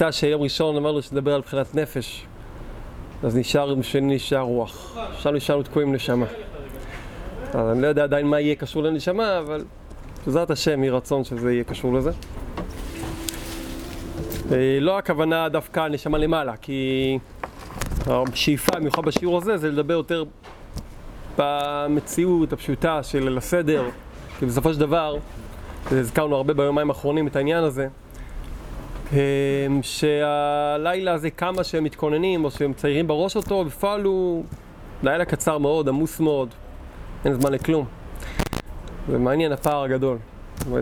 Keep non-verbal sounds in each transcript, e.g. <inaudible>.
יצא שיום ראשון אמרנו שנדבר על בחינת נפש, אז נשאר, שני נשאר רוח. עכשיו נשארנו תקועים נשמה. אז אני לא יודע עדיין מה יהיה קשור לנשמה, אבל בעזרת השם יהי רצון שזה יהיה קשור לזה. אה, לא הכוונה דווקא נשמה למעלה, כי השאיפה, במיוחד בשיעור הזה, זה לדבר יותר במציאות הפשוטה של הסדר, כי בסופו של דבר, הזכרנו הרבה ביומיים האחרונים את העניין הזה, שהלילה הזה כמה שהם מתכוננים או שהם ציירים בראש אותו, בפועל הוא לילה קצר מאוד, עמוס מאוד, אין זמן לכלום. זה מעניין הפער הגדול.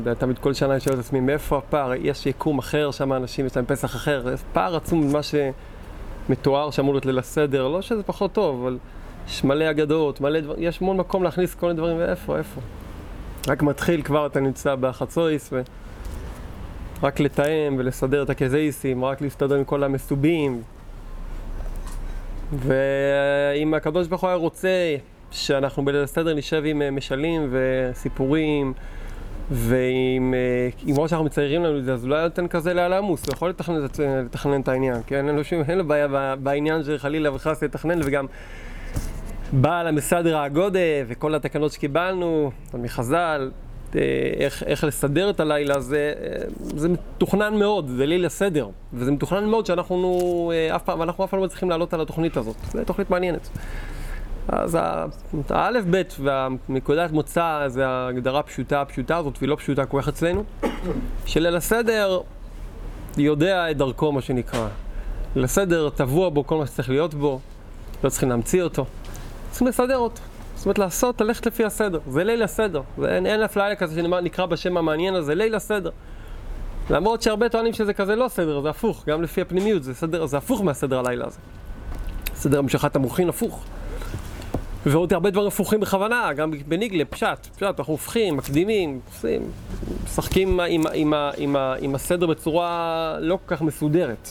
לא תמיד כל שנה אני שואל את עצמי, מאיפה הפער? יש יקום אחר, שם אנשים יש להם פסח אחר, יש פער עצום ממה שמתואר שאמור להיות ליל הסדר, לא שזה פחות טוב, אבל יש מלא אגדות, מלא דברים, יש המון מקום להכניס כל מיני דברים, ואיפה, איפה? רק מתחיל, כבר אתה נמצא בחצויס, ורק לתאם ולסדר את הקזייסים, רק להסתדר עם כל המסובים. ואם הקדוש ברוך הוא היה רוצה שאנחנו בליל הסדר נשב עם אה, משלים וסיפורים, ואם כמו שאנחנו מציירים לנו את זה, אז אולי נותן כזה לילה עמוס, הוא יכול לתכנן, לתכנן את העניין, כן? אין לו שום, אין לו בעיה בעניין של חלילה וחס לתכנן, וגם בעל המסדר האגודה וכל התקנות שקיבלנו מחז"ל, אה, איך, איך לסדר את הלילה הזה, אה, זה מתוכנן מאוד, זה ליל הסדר, וזה מתוכנן מאוד שאנחנו אה, אף פעם, אנחנו אף פעם לא מצליחים לעלות על התוכנית הזאת, זו תוכנית מעניינת. אז האלף בית והנקודת מוצא זה ההגדרה הפשוטה הפשוטה הזאת, והיא לא פשוטה כל כך אצלנו, שליל הסדר יודע את דרכו מה שנקרא. ליל הסדר טבוע בו כל מה שצריך להיות בו, לא צריכים להמציא אותו. צריכים לסדר אותו. אומרת, לעשות, ללכת לפי הסדר. זה ליל הסדר. זה, אין, אין אף לילה כזה שנקרא בשם המעניין הזה, ליל הסדר. למרות שהרבה טוענים שזה כזה לא סדר, זה הפוך, גם לפי הפנימיות, זה, סדר, זה הפוך מהסדר הלילה הזה. סדר המשכת המוחין הפוך. ועוד הרבה דברים הפוכים בכוונה, גם בניגלה, פשט, פשט, אנחנו הופכים, מקדימים, עושים, משחקים עם, עם, עם, עם, עם הסדר בצורה לא כל כך מסודרת.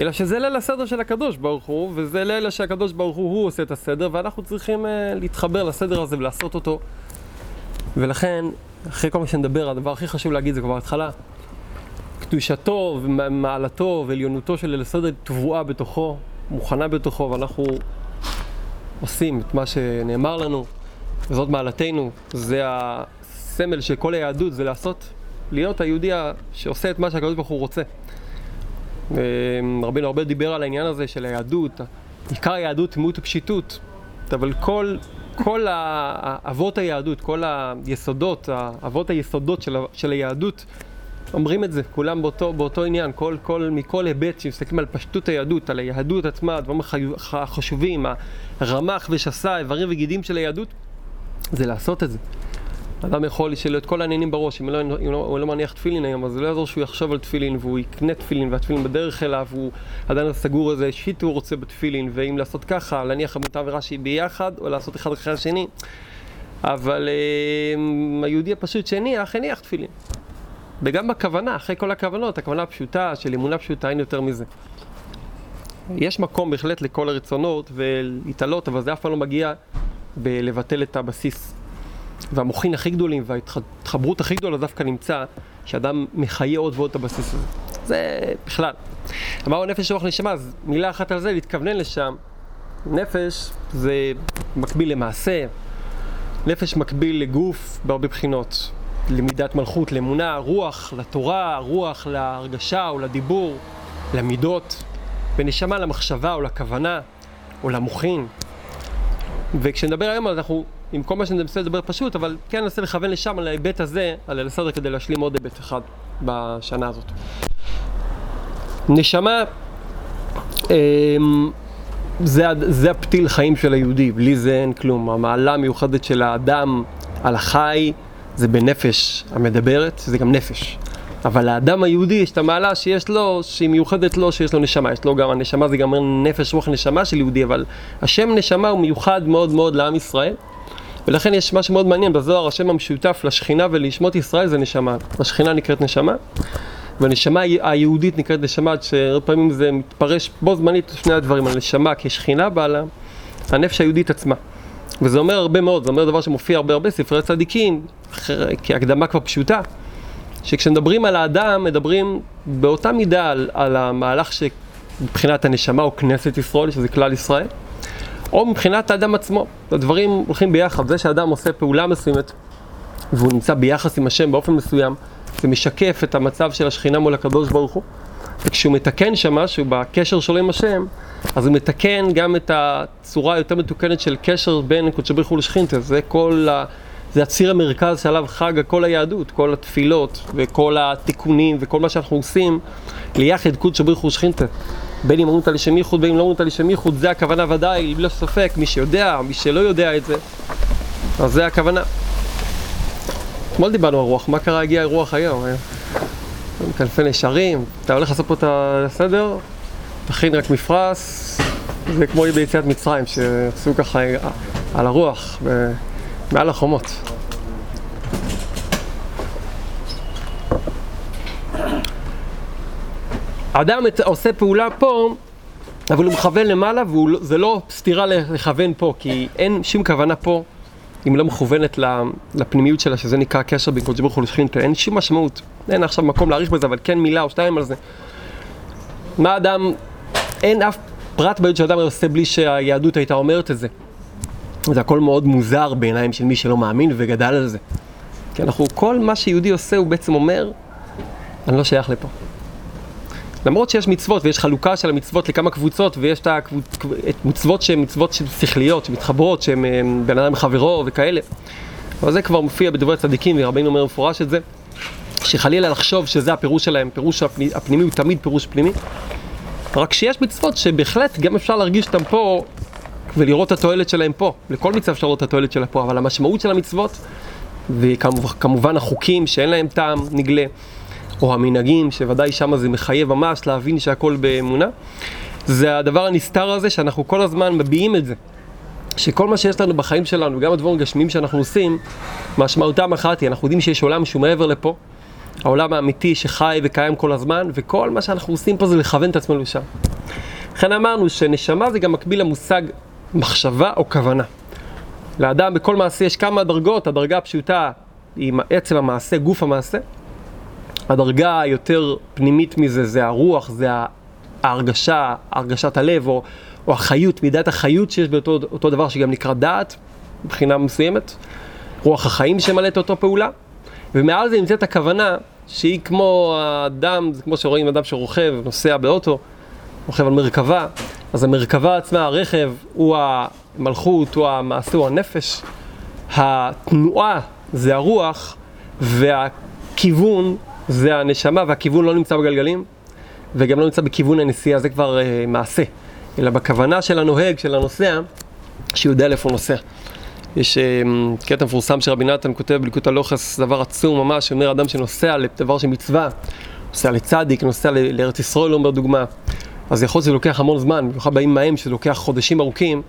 אלא שזה ליל הסדר של הקדוש ברוך הוא, וזה לילה שהקדוש ברוך הוא, הוא עושה את הסדר, ואנחנו צריכים uh, להתחבר לסדר הזה ולעשות אותו. ולכן, אחרי כל מה שנדבר, הדבר הכי חשוב להגיד זה כבר התחלה. קדושתו ומעלתו ועליונותו של ליל הסדר טבועה בתוכו, מוכנה בתוכו, ואנחנו עושים את מה שנאמר לנו, וזאת מעלתנו, זה הסמל של כל היהדות, זה לעשות, להיות היהודי שעושה את מה שהקדוש ברוך הוא רוצה. רבינו הרבה דיבר על העניין הזה של היהדות, עיקר היהדות תמימות ופשיטות, אבל כל, כל אבות היהדות, כל היסודות, אבות היסודות של, של היהדות, אומרים את זה, כולם באותו, באותו עניין, כל, כל, מכל היבט שמסתכלים על פשטות היהדות, על היהדות עצמה, הדברים החשובים, הרמ"ח ושסה, איברים וגידים של היהדות, זה לעשות את זה. אדם יכול שיהיו לו את כל העניינים בראש, אם לא, אם לא, הוא לא מניח תפילין היום, אז זה לא יעזור שהוא יחשוב על תפילין והוא יקנה תפילין והתפילין בדרך אליו, הוא עדיין לא סגור איזה שיט הוא רוצה בתפילין, ואם לעשות ככה, להניח עמותה ורש"י ביחד, או לעשות אחד אחרי השני. אבל אה, היהודי הפשוט שהניח, הניח תפילין. וגם בכוונה, אחרי כל הכוונות, הכוונה הפשוטה של אמונה פשוטה, אין יותר מזה. יש מקום בהחלט לכל הרצונות ולהתעלות, אבל זה אף פעם לא מגיע בלבטל את הבסיס. והמוחין הכי גדולים וההתחברות הכי גדולה דווקא נמצא שאדם מחיה עוד ועוד את הבסיס הזה. זה בכלל. אמרנו נפש רוח נשמה, אז מילה אחת על זה, להתכוונן לשם. נפש זה מקביל למעשה, נפש מקביל לגוף בהרבה בחינות. למידת מלכות, לאמונה, רוח לתורה, רוח להרגשה או לדיבור, למידות, ונשמה למחשבה או לכוונה או למוחין. וכשנדבר היום אנחנו, עם כל מה שננסה לדבר פשוט, אבל כן ננסה לכוון לשם, על ההיבט הזה, על הסדר כדי להשלים עוד היבט אחד בשנה הזאת. נשמה, אמ, זה, זה הפתיל חיים של היהודי, בלי זה אין כלום. המעלה המיוחדת של האדם על החי, זה בנפש המדברת, זה גם נפש. אבל לאדם היהודי יש את המעלה שיש לו, שהיא מיוחדת לו, שיש לו נשמה. יש לו גם, הנשמה זה גם נפש, רוח נשמה של יהודי, אבל השם נשמה הוא מיוחד מאוד מאוד לעם ישראל. ולכן יש משהו מאוד מעניין בזוהר, השם המשותף לשכינה ולשמות ישראל זה נשמה. השכינה נקראת נשמה, והנשמה היהודית נקראת נשמה, שהרבה פעמים זה מתפרש בו זמנית שני הדברים, הנשמה כשכינה בעלה, הנפש היהודית עצמה. וזה אומר הרבה מאוד, זה אומר דבר שמופיע הרבה הרבה ספרי צדיקים, כהקדמה כבר פשוטה, שכשמדברים על האדם, מדברים באותה מידה על, על המהלך שמבחינת הנשמה או כנסת ישראל, שזה כלל ישראל, או מבחינת האדם עצמו. הדברים הולכים ביחד. זה שאדם עושה פעולה מסוימת, והוא נמצא ביחס עם השם באופן מסוים, זה משקף את המצב של השכינה מול הקדוש ברוך הוא. וכשהוא מתקן שם משהו בקשר שלו עם השם, אז הוא מתקן גם את הצורה היותר מתוקנת של קשר בין קודשי ברוך הוא לשכינתה. זה כל ה... זה הציר המרכז שעליו חג כל היהדות, כל התפילות וכל התיקונים וכל מה שאנחנו עושים ליחד קודשא ברוך הוא שכינתה. בין אם אומרים אותה לשם ייחוד, בין אם לא אומרים אותה לשם ייחוד, זה הכוונה ודאי, בלי ספק, מי שיודע, מי שלא יודע את זה, אז זה הכוונה. אתמול דיברנו על רוח, מה קרה, הגיע רוח היום? כנפי נשרים, אתה הולך לעשות פה את הסדר, תכין רק מפרש, זה כמו ביציאת מצרים, שעשו ככה על הרוח, מעל החומות. האדם עושה פעולה פה, אבל הוא מכוון למעלה, וזה לא סתירה לכוון פה, כי אין שום כוונה פה, אם לא מכוונת לפנימיות שלה, שזה נקרא קשר בין קודש ברוך הוא לשכינתה, אין שום משמעות. אין עכשיו מקום להעריך בזה, אבל כן מילה או שתיים על זה. מה אדם, אין אף פרט בעיות שאדם עושה בלי שהיהדות הייתה אומרת את זה. זה הכל מאוד מוזר בעיניים של מי שלא מאמין וגדל על זה. כי אנחנו, כל מה שיהודי עושה הוא בעצם אומר, אני לא שייך לפה. למרות שיש מצוות ויש חלוקה של המצוות לכמה קבוצות ויש את המצוות שהן מצוות שכליות, שמתחברות, שהן בן אדם חברו וכאלה. אבל זה כבר מופיע בדברי צדיקים ורבינו אומר מפורש את זה, שחלילה לחשוב שזה הפירוש שלהם, פירוש הפנימי, הפנימי הוא תמיד פירוש פנימי. רק שיש מצוות שבהחלט גם אפשר להרגיש אותם פה ולראות את התועלת שלהם פה. לכל מצווה אפשר לראות את התועלת שלה פה, אבל המשמעות של המצוות, וכמובן החוקים שאין להם טעם נגלה, או המנהגים, שוודאי שם זה מחייב ממש להבין שהכל באמונה, זה הדבר הנסתר הזה שאנחנו כל הזמן מביעים את זה. שכל מה שיש לנו בחיים שלנו, וגם הדברים הגשמיים שאנחנו עושים, משמעותם אחת היא, אנחנו יודעים שיש עולם שהוא מעבר לפה, העולם האמיתי שחי וקיים כל הזמן, וכל מה שאנחנו עושים פה זה לכוון את עצמנו לשם. לכן אמרנו שנשמה זה גם מקביל למושג מחשבה או כוונה. לאדם בכל מעשה יש כמה דרגות, הדרגה הפשוטה היא עצם המעשה, גוף המעשה. הדרגה היותר פנימית מזה זה הרוח, זה ההרגשה, הרגשת הלב, או, או החיות, מידת החיות שיש באותו דבר שגם נקרא דעת, מבחינה מסוימת. רוח החיים שמלא את אותו פעולה. ומעל זה נמצאת הכוונה שהיא כמו האדם, זה כמו שרואים אדם שרוכב, נוסע באוטו, רוכב על מרכבה, אז המרכבה עצמה, הרכב, הוא המלכות, הוא המעשה, הוא הנפש. התנועה זה הרוח, והכיוון זה הנשמה, והכיוון לא נמצא בגלגלים, וגם לא נמצא בכיוון הנסיעה, זה כבר uh, מעשה. אלא בכוונה של הנוהג, של הנוסע, שיודע לאיפה הוא נוסע. יש uh, קטע מפורסם שרבי נתן כותב בליקוד הלוחס, דבר עצום ממש, אומר אדם שנוסע לדבר של מצווה, נוסע לצדיק, נוסע לארץ ישראל, אומר דוגמה. אז יכול להיות שזה לוקח המון זמן, במיוחד באים מהם שזה לוקח חודשים ארוכים,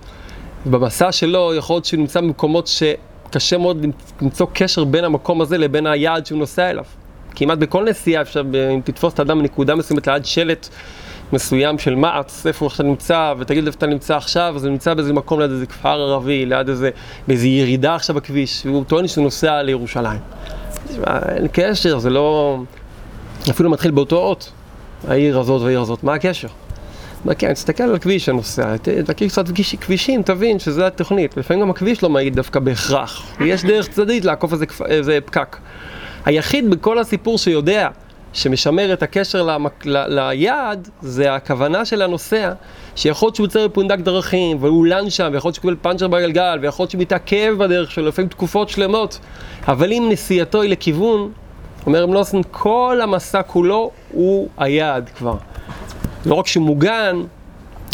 ובמסע שלו יכול להיות שהוא נמצא במקומות שקשה מאוד למצוא קשר בין המקום הזה לבין היעד שהוא נוסע אליו. כמעט בכל נסיעה אפשר, אם תתפוס את האדם בנקודה מסוימת ליד שלט מסוים של מעץ, איפה אתה נמצא, ותגיד איפה אתה נמצא עכשיו, אז הוא נמצא באיזה מקום ליד איזה כפר ערבי, ליד איזה, באיזה ירידה עכשיו בכביש, והוא טוען שהוא נוסע לירושלים. אין קשר, זה לא... אפילו מתחיל באותו אות, העיר הזאת והעיר הזאת, מה הקשר? מה כן, תסתכל על הכביש הנוסע, תכיר קצת כבישים, תבין שזה התוכנית. לפעמים גם הכביש לא מעיד דווקא בהכרח. יש דרך צדדית לעקוף איזה, איזה פקק. היחיד בכל הסיפור שיודע שמשמר את הקשר למק... ל... ליעד, זה הכוונה של הנוסע, שיכול להיות שהוא יוצא בפונדק דרכים, והוא לן שם, ויכול להיות שהוא קיבל פאנצ'ר בגלגל, ויכול להיות שהוא מתעכב בדרך שלו, לפעמים תקופות שלמות, אבל אם נסיעתו היא לכיוון, אומר מלוסן, כל המסע כולו הוא היעד כבר. לא רק שהוא מוגן,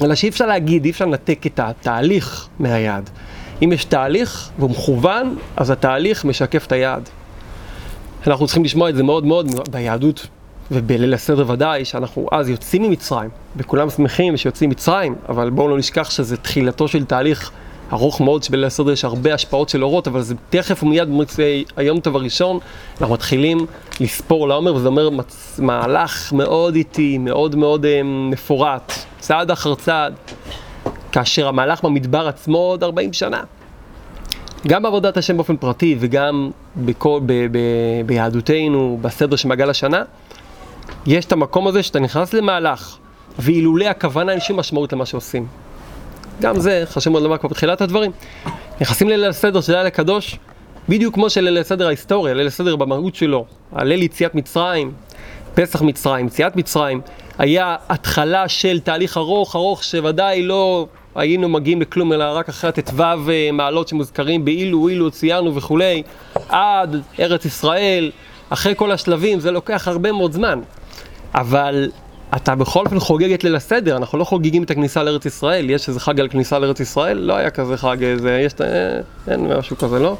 אלא שאי אפשר להגיד, אי אפשר לנתק את התהליך מהיעד. אם יש תהליך והוא מכוון, אז התהליך משקף את היעד. אנחנו צריכים לשמוע את זה מאוד מאוד ביהדות ובליל הסדר ודאי, שאנחנו אז יוצאים ממצרים, וכולם שמחים שיוצאים ממצרים, אבל בואו לא נשכח שזה תחילתו של תהליך ארוך מאוד, שבליל הסדר יש הרבה השפעות של אורות, אבל זה תכף ומיד היום טוב הראשון, אנחנו מתחילים לספור לעומר, וזה אומר מהלך מאוד איטי, מאוד מאוד אה, מפורט, צעד אחר צעד, כאשר המהלך במדבר עצמו עוד 40 שנה. גם בעבודת השם באופן פרטי וגם בכל, ב, ב, ביהדותנו, בסדר של מעגל השנה, יש את המקום הזה שאתה נכנס למהלך, ואילולי הכוונה אין שום משמעות למה שעושים. גם זה חשוב מאוד לומר כבר בתחילת הדברים. נכנסים לליל הסדר של ליל הקדוש, בדיוק כמו של ליל הסדר ההיסטוריה, ליל הסדר במהות שלו, הליל יציאת מצרים, פסח מצרים, יציאת מצרים, היה התחלה של תהליך ארוך ארוך שוודאי לא היינו מגיעים לכלום, אלא רק אחרי הט"ו אה, מעלות שמוזכרים באילו, אילו ציינו וכולי, עד ארץ ישראל, אחרי כל השלבים, זה לוקח הרבה מאוד זמן. אבל אתה בכל אופן חוגג את ליל הסדר, אנחנו לא חוגגים את הכניסה לארץ ישראל, יש איזה חג על כניסה לארץ ישראל? לא היה כזה חג, איזה, יש, אה, אין משהו כזה, לא?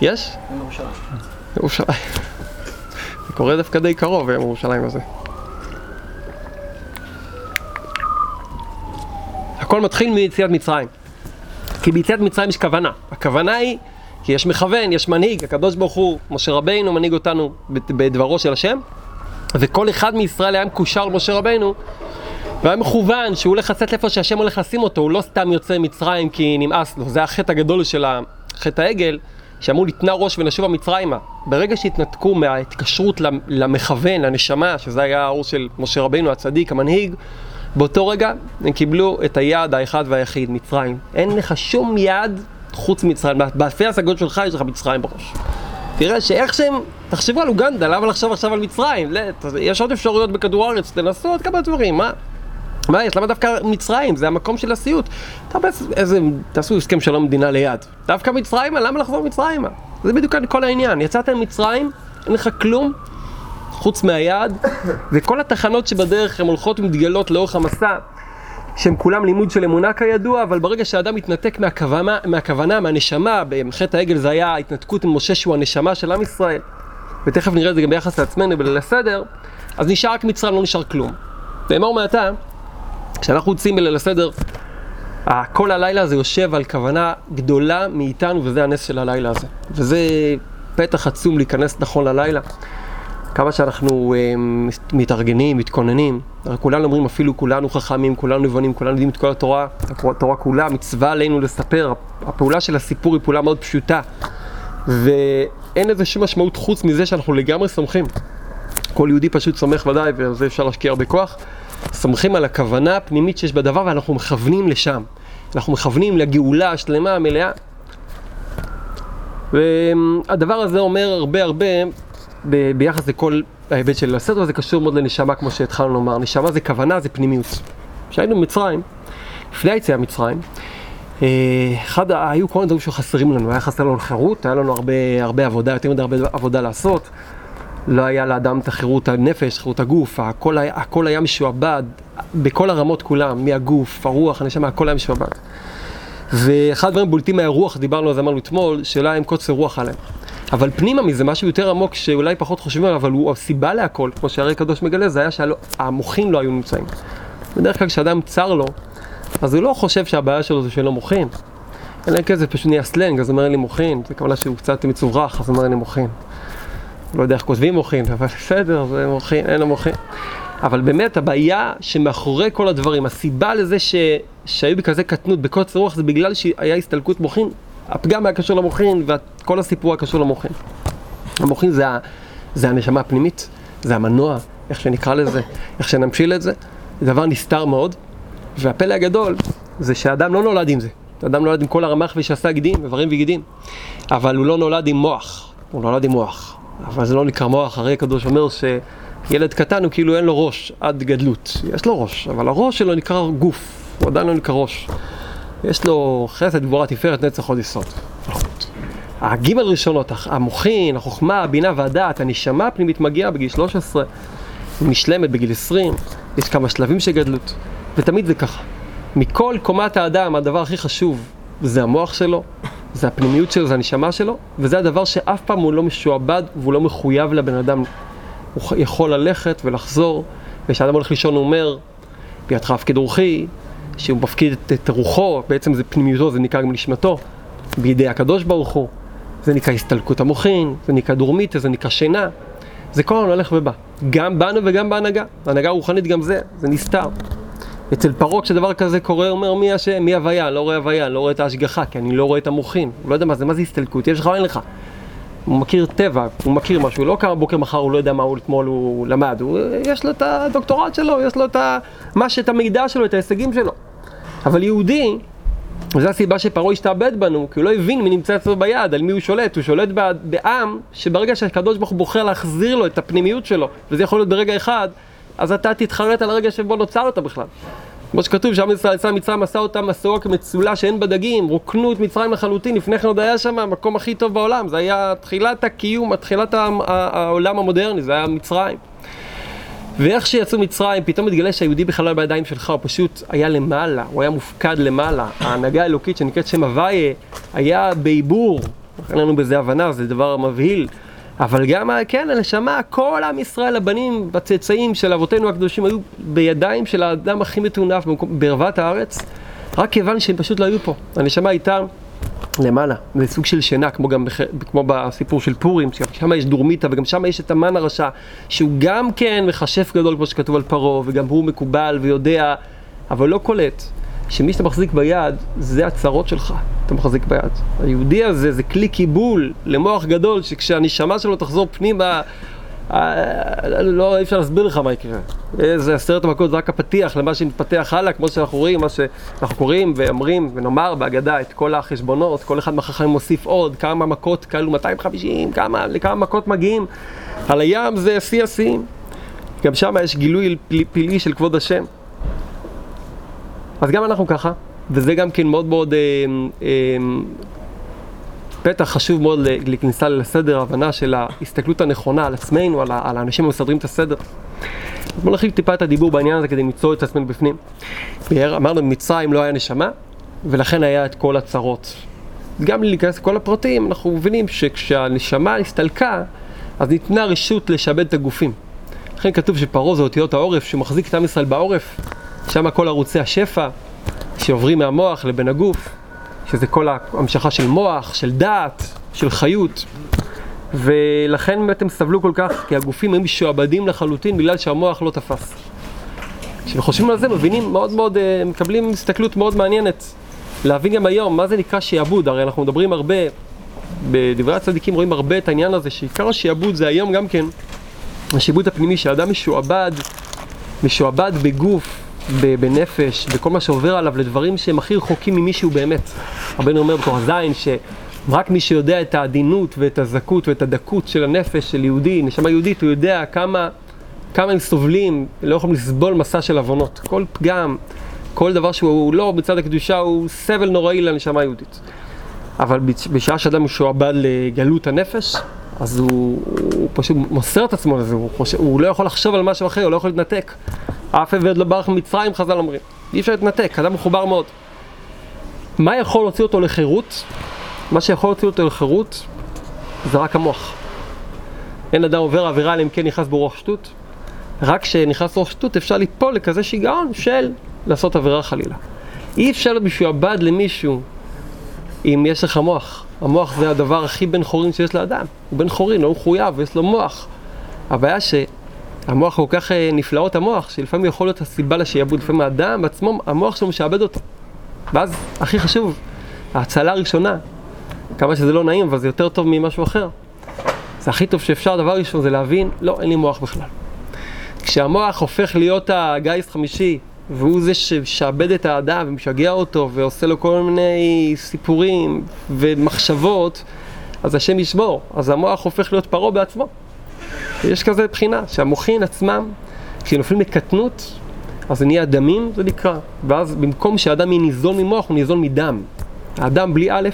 יש? ירושלים. ירושלים. זה קורה דווקא די קרוב, ירושלים הזה. הכל מתחיל מיציאת מצרים. כי ביציאת מצרים יש כוונה. הכוונה היא, כי יש מכוון, יש מנהיג, הקדוש ברוך הוא, משה רבינו מנהיג אותנו בדברו של השם, וכל אחד מישראל היה מקושר למשה רבינו, והיה מכוון שהוא הולך לצאת לאיפה שהשם הולך לשים אותו, הוא לא סתם יוצא ממצרים כי נמאס לו, זה החטא הגדול של חטא העגל, שאמרו נתנה ראש ונשובה מצרימה. ברגע שהתנתקו מההתקשרות למכוון, לנשמה, שזה היה האור של משה רבינו הצדיק, המנהיג, באותו רגע הם קיבלו את היעד האחד והיחיד, מצרים. אין לך שום יעד חוץ ממצרים. באלפי השגות שלך יש לך מצרים בראש. תראה שאיך שהם, תחשבו על אוגנדה, למה לחשוב עכשיו על מצרים? יש עוד אפשרויות בכדור הארץ, תנסו עוד כמה דברים, מה? מה יש? למה דווקא מצרים? זה המקום של הסיוט. איזה, תעשו הסכם שלום מדינה ליד. דווקא מצרימה? למה לחזור מצרימה? זה בדיוק כל העניין. יצאת ממצרים, אין לך כלום, חוץ מהיעד, וכל התחנות שבדרך הן הולכות ומתגלות לאורך המסע, שהן כולם לימוד של אמונה כידוע, אבל ברגע שאדם מתנתק מהכוונה, מהכוונה, מהנשמה, בחטא העגל זה היה ההתנתקות עם משה שהוא הנשמה של עם ישראל, ותכף נראה את זה גם ביחס לעצמנו בליל הסדר, אז נשאר רק מצרים, לא נשאר כלום. ואמור מעתה, כשאנחנו יוצאים בליל הסדר, כל הלילה הזה יושב על כוונה גדולה מאיתנו, וזה הנס של הלילה הזה. וזה פתח עצום להיכנס נכון ללילה. כמה שאנחנו אה, מתארגנים, מתכוננים, כולנו אומרים אפילו כולנו חכמים, כולנו נבונים, כולנו יודעים את כל התורה, התורה כולה, מצווה עלינו לספר, הפעולה של הסיפור היא פעולה מאוד פשוטה ואין לזה שום משמעות חוץ מזה שאנחנו לגמרי סומכים. כל יהודי פשוט סומך ודאי, ועל זה אפשר להשקיע הרבה כוח, סומכים על הכוונה הפנימית שיש בדבר ואנחנו מכוונים לשם. אנחנו מכוונים לגאולה השלמה, המלאה. והדבר הזה אומר הרבה הרבה ב- ביחס לכל ההיבט של הסדר, זה קשור מאוד לנשמה, כמו שהתחלנו לומר. נשמה זה כוונה, זה פנימיות. כשהיינו במצרים, לפני היציאה ממצרים, אה, אחד, היו כל מיני דברים שחסרים לנו, היה חסר לנו חירות, היה לנו הרבה, הרבה עבודה, יותר מדי הרבה עבודה לעשות. לא היה לאדם את החירות הנפש, חירות הגוף, הכל היה, הכל היה משועבד, בכל הרמות כולם, מהגוף, הרוח, הנשמה, הכל היה משועבד. ואחד הדברים בולטים מהרוח, דיברנו על זה אמרנו אתמול, שאלה אם קוצר רוח עליהם. אבל פנימה מזה, משהו יותר עמוק שאולי פחות חושבים עליו, אבל הוא הסיבה להכל, כמו שהרי הקדוש מגלה, זה היה שהמוחין לא היו נמצאים. בדרך כלל כשאדם צר לו, אז הוא לא חושב שהבעיה שלו זה שאין לו מוחין. אלא כן זה פשוט נהיה סלנג, אז אומר לי מוחין, זה כמובן שהוא קצת מצוברח, אז אומר לי מוחין. לא יודע איך כותבים מוחין, <laughs> אבל בסדר, זה מוחין, אין לו מוחין. אבל באמת הבעיה שמאחורי כל הדברים, הסיבה לזה ש... שהיו בכזה קטנות, בקוצר רוח, זה בגלל שהיה הסתלקות מוחין הפגם היה קשור למוחין, וכל הסיפור היה קשור למוחין. המוחין זה, זה הנשמה הפנימית, זה המנוע, איך שנקרא לזה, איך שנמשיל את זה. זה דבר נסתר מאוד, והפלא הגדול זה שהאדם לא נולד עם זה. האדם נולד עם כל הרמ"ח ושסה גידים, איברים וגידים, אבל הוא לא נולד עם מוח, הוא נולד עם מוח. אבל זה לא נקרא מוח, הרי הקדוש אומר שילד קטן הוא כאילו אין לו ראש עד גדלות. יש לו ראש, אבל הראש שלו נקרא גוף, הוא עדיין לא נקרא ראש. יש לו חסד, גבורה, תפארת, נצח, עוד יסוד. הגימל ראשונות, המוחין, החוכמה, הבינה והדעת, הנשמה הפנימית מגיעה בגיל 13, משלמת בגיל 20, יש כמה שלבים של גדלות, ותמיד זה ככה. מכל קומת האדם, הדבר הכי חשוב זה המוח שלו, זה הפנימיות שלו, זה הנשמה שלו, וזה הדבר שאף פעם הוא לא משועבד והוא לא מחויב לבן אדם. הוא יכול ללכת ולחזור, וכשאדם הולך לישון הוא אומר, בידך הפקד רוחי, שהוא מפקיד את, את רוחו, בעצם זה פנימיותו, זה נקרא גם נשמתו, בידי הקדוש ברוך הוא. זה נקרא הסתלקות המוחין, זה נקרא דורמיתא, זה נקרא שינה. זה כל הזמן הולך ובא. גם בנו וגם בהנהגה. ההנהגה הרוחנית גם זה, זה נסתר. אצל פרעה כשדבר כזה קורה, אומר מי השם, מי הוויה, לא רואה הוויה, לא רואה את ההשגחה, כי אני לא רואה את המוחין. הוא לא יודע מה זה, מה זה הסתלקות, יש לך או אין לך. הוא מכיר טבע, הוא מכיר משהו, לא קם בוקר מחר, הוא לא יודע מה הוא אתמול הוא למד, הוא, יש לו את הדוקטורט שלו, יש לו את ה, מה שאת המידע שלו, את ההישגים שלו. אבל יהודי, וזו הסיבה שפרעה השתעבד בנו, כי הוא לא הבין מי נמצא אצלו ביד, על מי הוא שולט. הוא שולט בעם שברגע שהקדוש ברוך הוא בוחר להחזיר לו את הפנימיות שלו, וזה יכול להיות ברגע אחד, אז אתה תתחרט על הרגע שבו נוצר אותה בכלל. כמו שכתוב, שעם ישראל יצא מצרים, עשה אותה מסורה כמצולה שאין בה דגים, רוקנו את מצרים לחלוטין, לפני כן עוד היה שם המקום הכי טוב בעולם, זה היה תחילת הקיום, תחילת העולם המודרני, זה היה מצרים. ואיך שיצאו מצרים, פתאום מתגלה שהיהודי בכלל לא בידיים שלך, הוא פשוט היה למעלה, הוא היה מופקד למעלה. ההנהגה האלוקית שנקראת שם הוויה, היה בעיבור, אין לנו בזה הבנה, זה דבר מבהיל. אבל גם, כן, הנשמה, כל עם ישראל, הבנים, הצאצאים של אבותינו הקדושים, היו בידיים של האדם הכי מטונף בערוות הארץ, רק כיוון שהם פשוט לא היו פה. הנשמה הייתה למעלה, זה סוג של שינה, כמו גם. כמו בסיפור של פורים, ששם יש דורמיטה וגם שם יש את המן הרשע, שהוא גם כן מכשף גדול, כמו שכתוב על פרעה, וגם הוא מקובל ויודע, אבל לא קולט. שמי שאתה מחזיק ביד, זה הצרות שלך, אתה מחזיק ביד. היהודי הזה זה כלי קיבול למוח גדול, שכשהנשמה שלו תחזור פנימה, אה, לא, אי אפשר להסביר לך מה יקרה. זה עשרת המכות, זה רק הפתיח למה שמתפתח הלאה, כמו שאנחנו רואים, מה שאנחנו קוראים ואומרים ונאמר בהגדה את כל החשבונות, כל אחד מהחכמים מוסיף עוד, כמה מכות, כאלו 250, כמה, לכמה מכות מגיעים. על הים זה שיא השיאים. גם שם יש גילוי פלאי של כבוד השם. אז גם אנחנו ככה, וזה גם כן מאוד מאוד אה, אה, פתח חשוב מאוד לכניסה לסדר, הבנה של ההסתכלות הנכונה על עצמנו, על, על האנשים המסדרים את הסדר. בואו נרחיב טיפה את הדיבור בעניין הזה כדי למצוא את עצמנו בפנים. אמרנו, במצרים לא היה נשמה, ולכן היה את כל הצרות. גם להיכנס לכל הפרטים, אנחנו מבינים שכשהנשמה הסתלקה, אז ניתנה רשות לשעבד את הגופים. לכן כתוב שפרעה זה אותיות העורף, שמחזיק את עם ישראל בעורף, שם כל ערוצי השפע שעוברים מהמוח לבין הגוף, שזה כל ההמשכה של מוח, של דעת, של חיות. ולכן באמת הם סבלו כל כך, כי הגופים היו משועבדים לחלוטין בגלל שהמוח לא תפס. כשחושבים על זה מבינים מאוד מאוד, אה, מקבלים הסתכלות מאוד מעניינת. להבין גם היום מה זה נקרא שיעבוד, הרי אנחנו מדברים הרבה, בדברי הצדיקים רואים הרבה את העניין הזה, שעיקר השיעבוד זה היום גם כן, השיעבוד הפנימי, שאדם משועבד, משועבד בגוף, בנפש, בכל מה שעובר עליו לדברים שהם הכי רחוקים ממי שהוא באמת. רבנו אומר בתור הזין שרק מי שיודע את העדינות ואת הזכות ואת הדקות של הנפש של יהודי, נשמה יהודית, הוא יודע כמה, כמה הם סובלים, לא יכולים לסבול מסע של עוונות. כל פגם, כל דבר שהוא לא מצד הקדושה הוא סבל נוראי לנשמה היהודית. אבל בשעה שאדם משועבד לגלות הנפש, אז הוא, הוא פשוט מוסר את עצמו לזה, הוא, חושב, הוא לא יכול לחשוב על משהו אחר, הוא לא יכול להתנתק. אף עבד לא ברח ממצרים, חז"ל אומרים. אי אפשר להתנתק, אדם מחובר מאוד. מה יכול להוציא אותו לחירות? מה שיכול להוציא אותו לחירות זה רק המוח. אין אדם עובר עבירה אלא אם כן נכנס בו רוח שטות. רק כשנכנס רוח שטות אפשר ליפול לכזה שיגעון של לעשות עבירה חלילה. אי אפשר להיות משועבד למישהו אם יש לך מוח. המוח זה הדבר הכי בן חורין שיש לאדם. הוא בן חורין, לא מחויב, יש לו מוח. הבעיה שהמוח כל כך אה, נפלאות המוח, שלפעמים יכול להיות הסיבה לשעבוד. לפעמים האדם עצמו, המוח שלו משעבד אותו. ואז, הכי חשוב, ההצלה הראשונה, כמה שזה לא נעים, אבל זה יותר טוב ממשהו אחר. זה הכי טוב שאפשר, דבר ראשון זה להבין, לא, אין לי מוח בכלל. כשהמוח הופך להיות הגיס חמישי, והוא זה ששעבד את האדם ומשגע אותו ועושה לו כל מיני סיפורים ומחשבות, אז השם ישבור. אז המוח הופך להיות פרעה בעצמו. יש כזה בחינה, שהמוחין עצמם, כשנופלים לקטנות, אז זה נהיה דמים, זה נקרא. ואז במקום שהאדם יהיה ניזון ממוח, הוא ניזון מדם. האדם בלי א'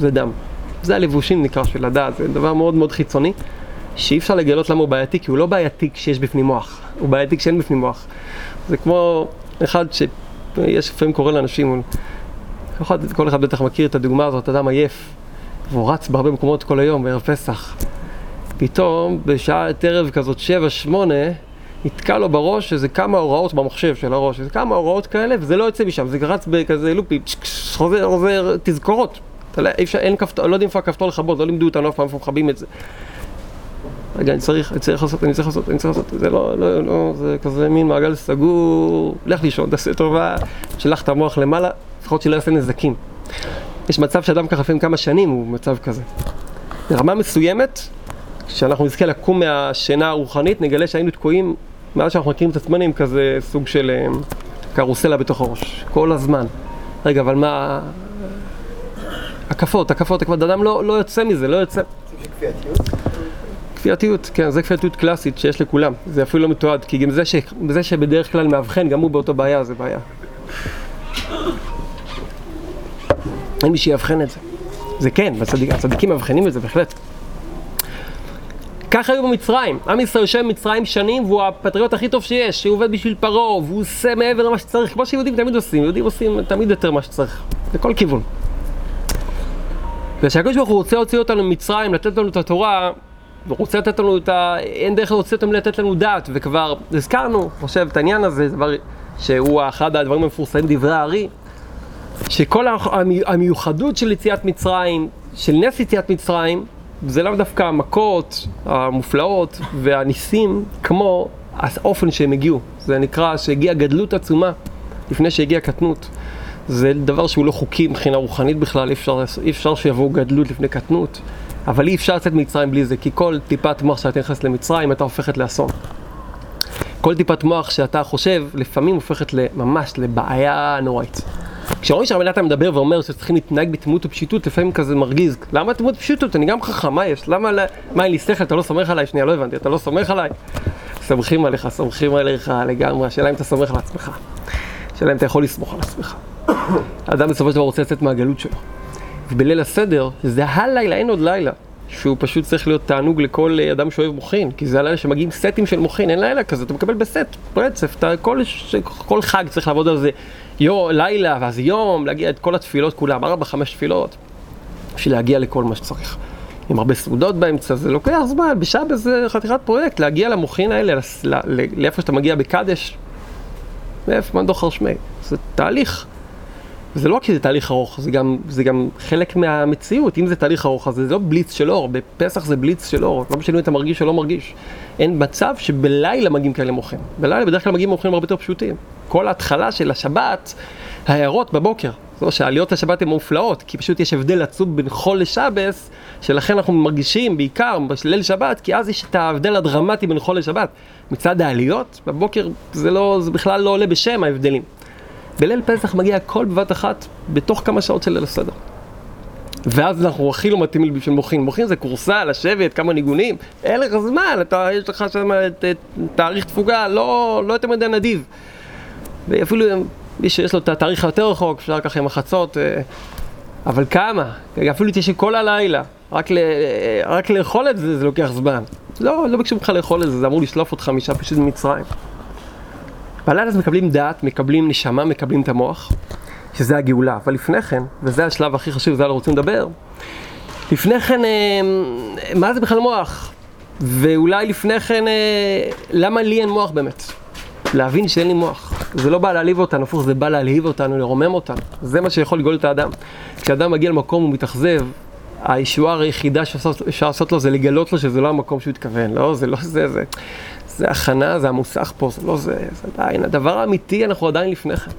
זה דם. זה הלבושים נקרא של הדעת, זה דבר מאוד מאוד חיצוני, שאי אפשר לגלות למה הוא בעייתי, כי הוא לא בעייתי כשיש בפנים מוח, הוא בעייתי כשאין בפנים מוח. זה כמו אחד שיש לפעמים קורא לאנשים, כל אחד בטח מכיר את הדוגמה הזאת, אדם עייף, והוא רץ בהרבה מקומות כל היום בערב פסח. פתאום בשעת ערב כזאת שבע, שמונה, נתקע לו בראש איזה כמה הוראות במחשב של הראש, איזה כמה הוראות כאלה, וזה לא יוצא משם, זה רץ בכזה לופי, חוזר, חוזר, תזכורות. אתה לא, אפשר, אין כפתור, לא יודעים איפה הכפתור לכבות, לא לימדו אותנו אף פעם איפה מכבים את זה. רגע, אני צריך, אני צריך לעשות, אני צריך לעשות, אני צריך לעשות, זה לא, לא, לא, זה כזה מין מעגל סגור, לך לישון, תעשה טובה, שלח את המוח למעלה, לפחות שלא יעשה נזקים. יש מצב שאדם ככה לפעמים כמה שנים הוא מצב כזה. ברמה מסוימת, כשאנחנו נזכה לקום מהשינה הרוחנית, נגלה שהיינו תקועים, מאז שאנחנו מכירים את עצמנו עם כזה סוג של אה, קרוסלה בתוך הראש, כל הזמן. רגע, אבל מה... הקפות, הקפות, הקפות, אדם לא, לא יוצא מזה, לא יוצא. כפייתיות, כן, זה כפייתיות קלאסית שיש לכולם, זה אפילו לא מתועד, כי גם זה, ש... זה שבדרך כלל מאבחן, גם הוא באותו בעיה, זה בעיה. אין מי שיאבחן את זה. זה כן, הצדיק, הצדיקים מאבחנים את זה בהחלט. ככה היו במצרים. עם ישראל יושב במצרים שנים והוא הפטריוט הכי טוב שיש, שהוא עובד בשביל פרעה והוא עושה מעבר למה שצריך, כמו שיהודים תמיד עושים, יהודים עושים תמיד יותר מה שצריך, לכל כיוון. וכשהקדוש ברוך הוא רוצה להוציא אותנו ממצרים, לתת לנו את התורה, הוא רוצה לתת לנו את ה... אין דרך להוציא אותנו לתת לנו דת, וכבר הזכרנו, חושב, את העניין הזה, דבר שהוא אחד הדברים המפורסמים, דברי הארי, שכל המיוחדות של יציאת מצרים, של נס יציאת מצרים, זה לאו דווקא המכות המופלאות והניסים, כמו האופן שהם הגיעו. זה נקרא שהגיעה גדלות עצומה לפני שהגיעה קטנות. זה דבר שהוא לא חוקי מבחינה רוחנית בכלל, אי אפשר, אי אפשר שיבואו גדלות לפני קטנות. אבל אי אפשר לצאת ממצרים בלי זה, כי כל טיפת מוח שאתה נכנס למצרים, אתה הופכת לאסון. כל טיפת מוח שאתה חושב, לפעמים הופכת ממש לבעיה נוראית. כשרואים נתן מדבר ואומר שצריכים להתנהג בתמימות ופשיטות, לפעמים כזה מרגיז. למה תמימות ופשיטות? אני גם חכם, מה יש? למה, מה אין לי שכל? אתה לא סומך עליי? שנייה, לא הבנתי, אתה לא סומך עליי? סומכים עליך, סומכים עליך לגמרי, השאלה אם אתה סומך על עצמך. השאלה אם אתה יכול לסמוך על עצמך. <coughs> האדם בסופו של דבר רוצה לצאת מהגלות שלו. ובליל הסדר, זה הלילה, אין עוד לילה. שהוא פשוט צריך להיות תענוג לכל אדם שאוהב מוחין, כי זה הלילה שמגיעים סטים של מוחין, אין לילה כזה, אתה מקבל בסט, רצף, אתה כל, כל חג צריך לעבוד על זה יו, לילה, ואז יום, להגיע את כל התפילות כולם, ארבע, חמש תפילות, בשביל להגיע לכל מה שצריך. עם הרבה סעודות באמצע, זה לוקח זמן, בשעה זה חתיכת פרויקט, להגיע למוחין האלה, לאיפה שאתה מגיע בקדש, מאיפה, מה דוחר שמי, זה תהליך. וזה לא כי זה תהליך ארוך, זה גם, זה גם חלק מהמציאות. אם זה תהליך ארוך, אז זה לא בליץ של אור, בפסח זה בליץ של אור, לא משנה אם אתה מרגיש או לא מרגיש. אין מצב שבלילה מגיעים כאלה מוחים. בלילה בדרך כלל מגיעים מוחים הרבה יותר פשוטים. כל ההתחלה של השבת, ההערות בבוקר. זו שהעליות לשבת הן מופלאות, כי פשוט יש הבדל עצום בין חול לשבס, שלכן אנחנו מרגישים בעיקר בליל שבת, כי אז יש את ההבדל הדרמטי בין חול לשבת. מצד העליות, בבוקר זה, לא, זה בכלל לא עולה בשם ההבדלים. בליל פסח מגיע הכל בבת אחת, בתוך כמה שעות של ליל הסדר. ואז אנחנו הכי לא מתאימים בשביל מוחין. מוחין זה כורסה, לשבת, כמה ניגונים, אין לך זמן, אתה, יש לך שם תאריך תפוגה לא, לא יותר מדי נדיב. ואפילו מי שיש לו את התאריך היותר רחוק, אפשר ככה עם החצות, אה, אבל כמה? אפילו תשב כל הלילה, רק, ל, רק לאכול את זה, זה לוקח זמן. לא, לא ביקשו ממך לאכול את זה, זה אמור לשלוף אותך משם פשוט ממצרים. בלילה הזה מקבלים דעת, מקבלים נשמה, מקבלים את המוח, שזה הגאולה. אבל לפני כן, וזה השלב הכי חשוב, זה אנחנו רוצים לדבר, לפני כן, אה, מה זה בכלל מוח? ואולי לפני כן, אה, למה לי אין מוח באמת? להבין שאין לי מוח. זה לא בא להעליב אותנו, הפוך, זה בא להלהיב אותנו, לרומם אותנו. זה מה שיכול לגאול את האדם. כשאדם מגיע למקום ומתאכזב, הישועה היחידה שאפשר לעשות לו זה לגלות לו שזה לא המקום שהוא התכוון. לא, זה לא זה, זה. זה הכנה, זה המוסך פה, זה לא זה, זה עדיין, הדבר האמיתי, אנחנו עדיין לפני כן.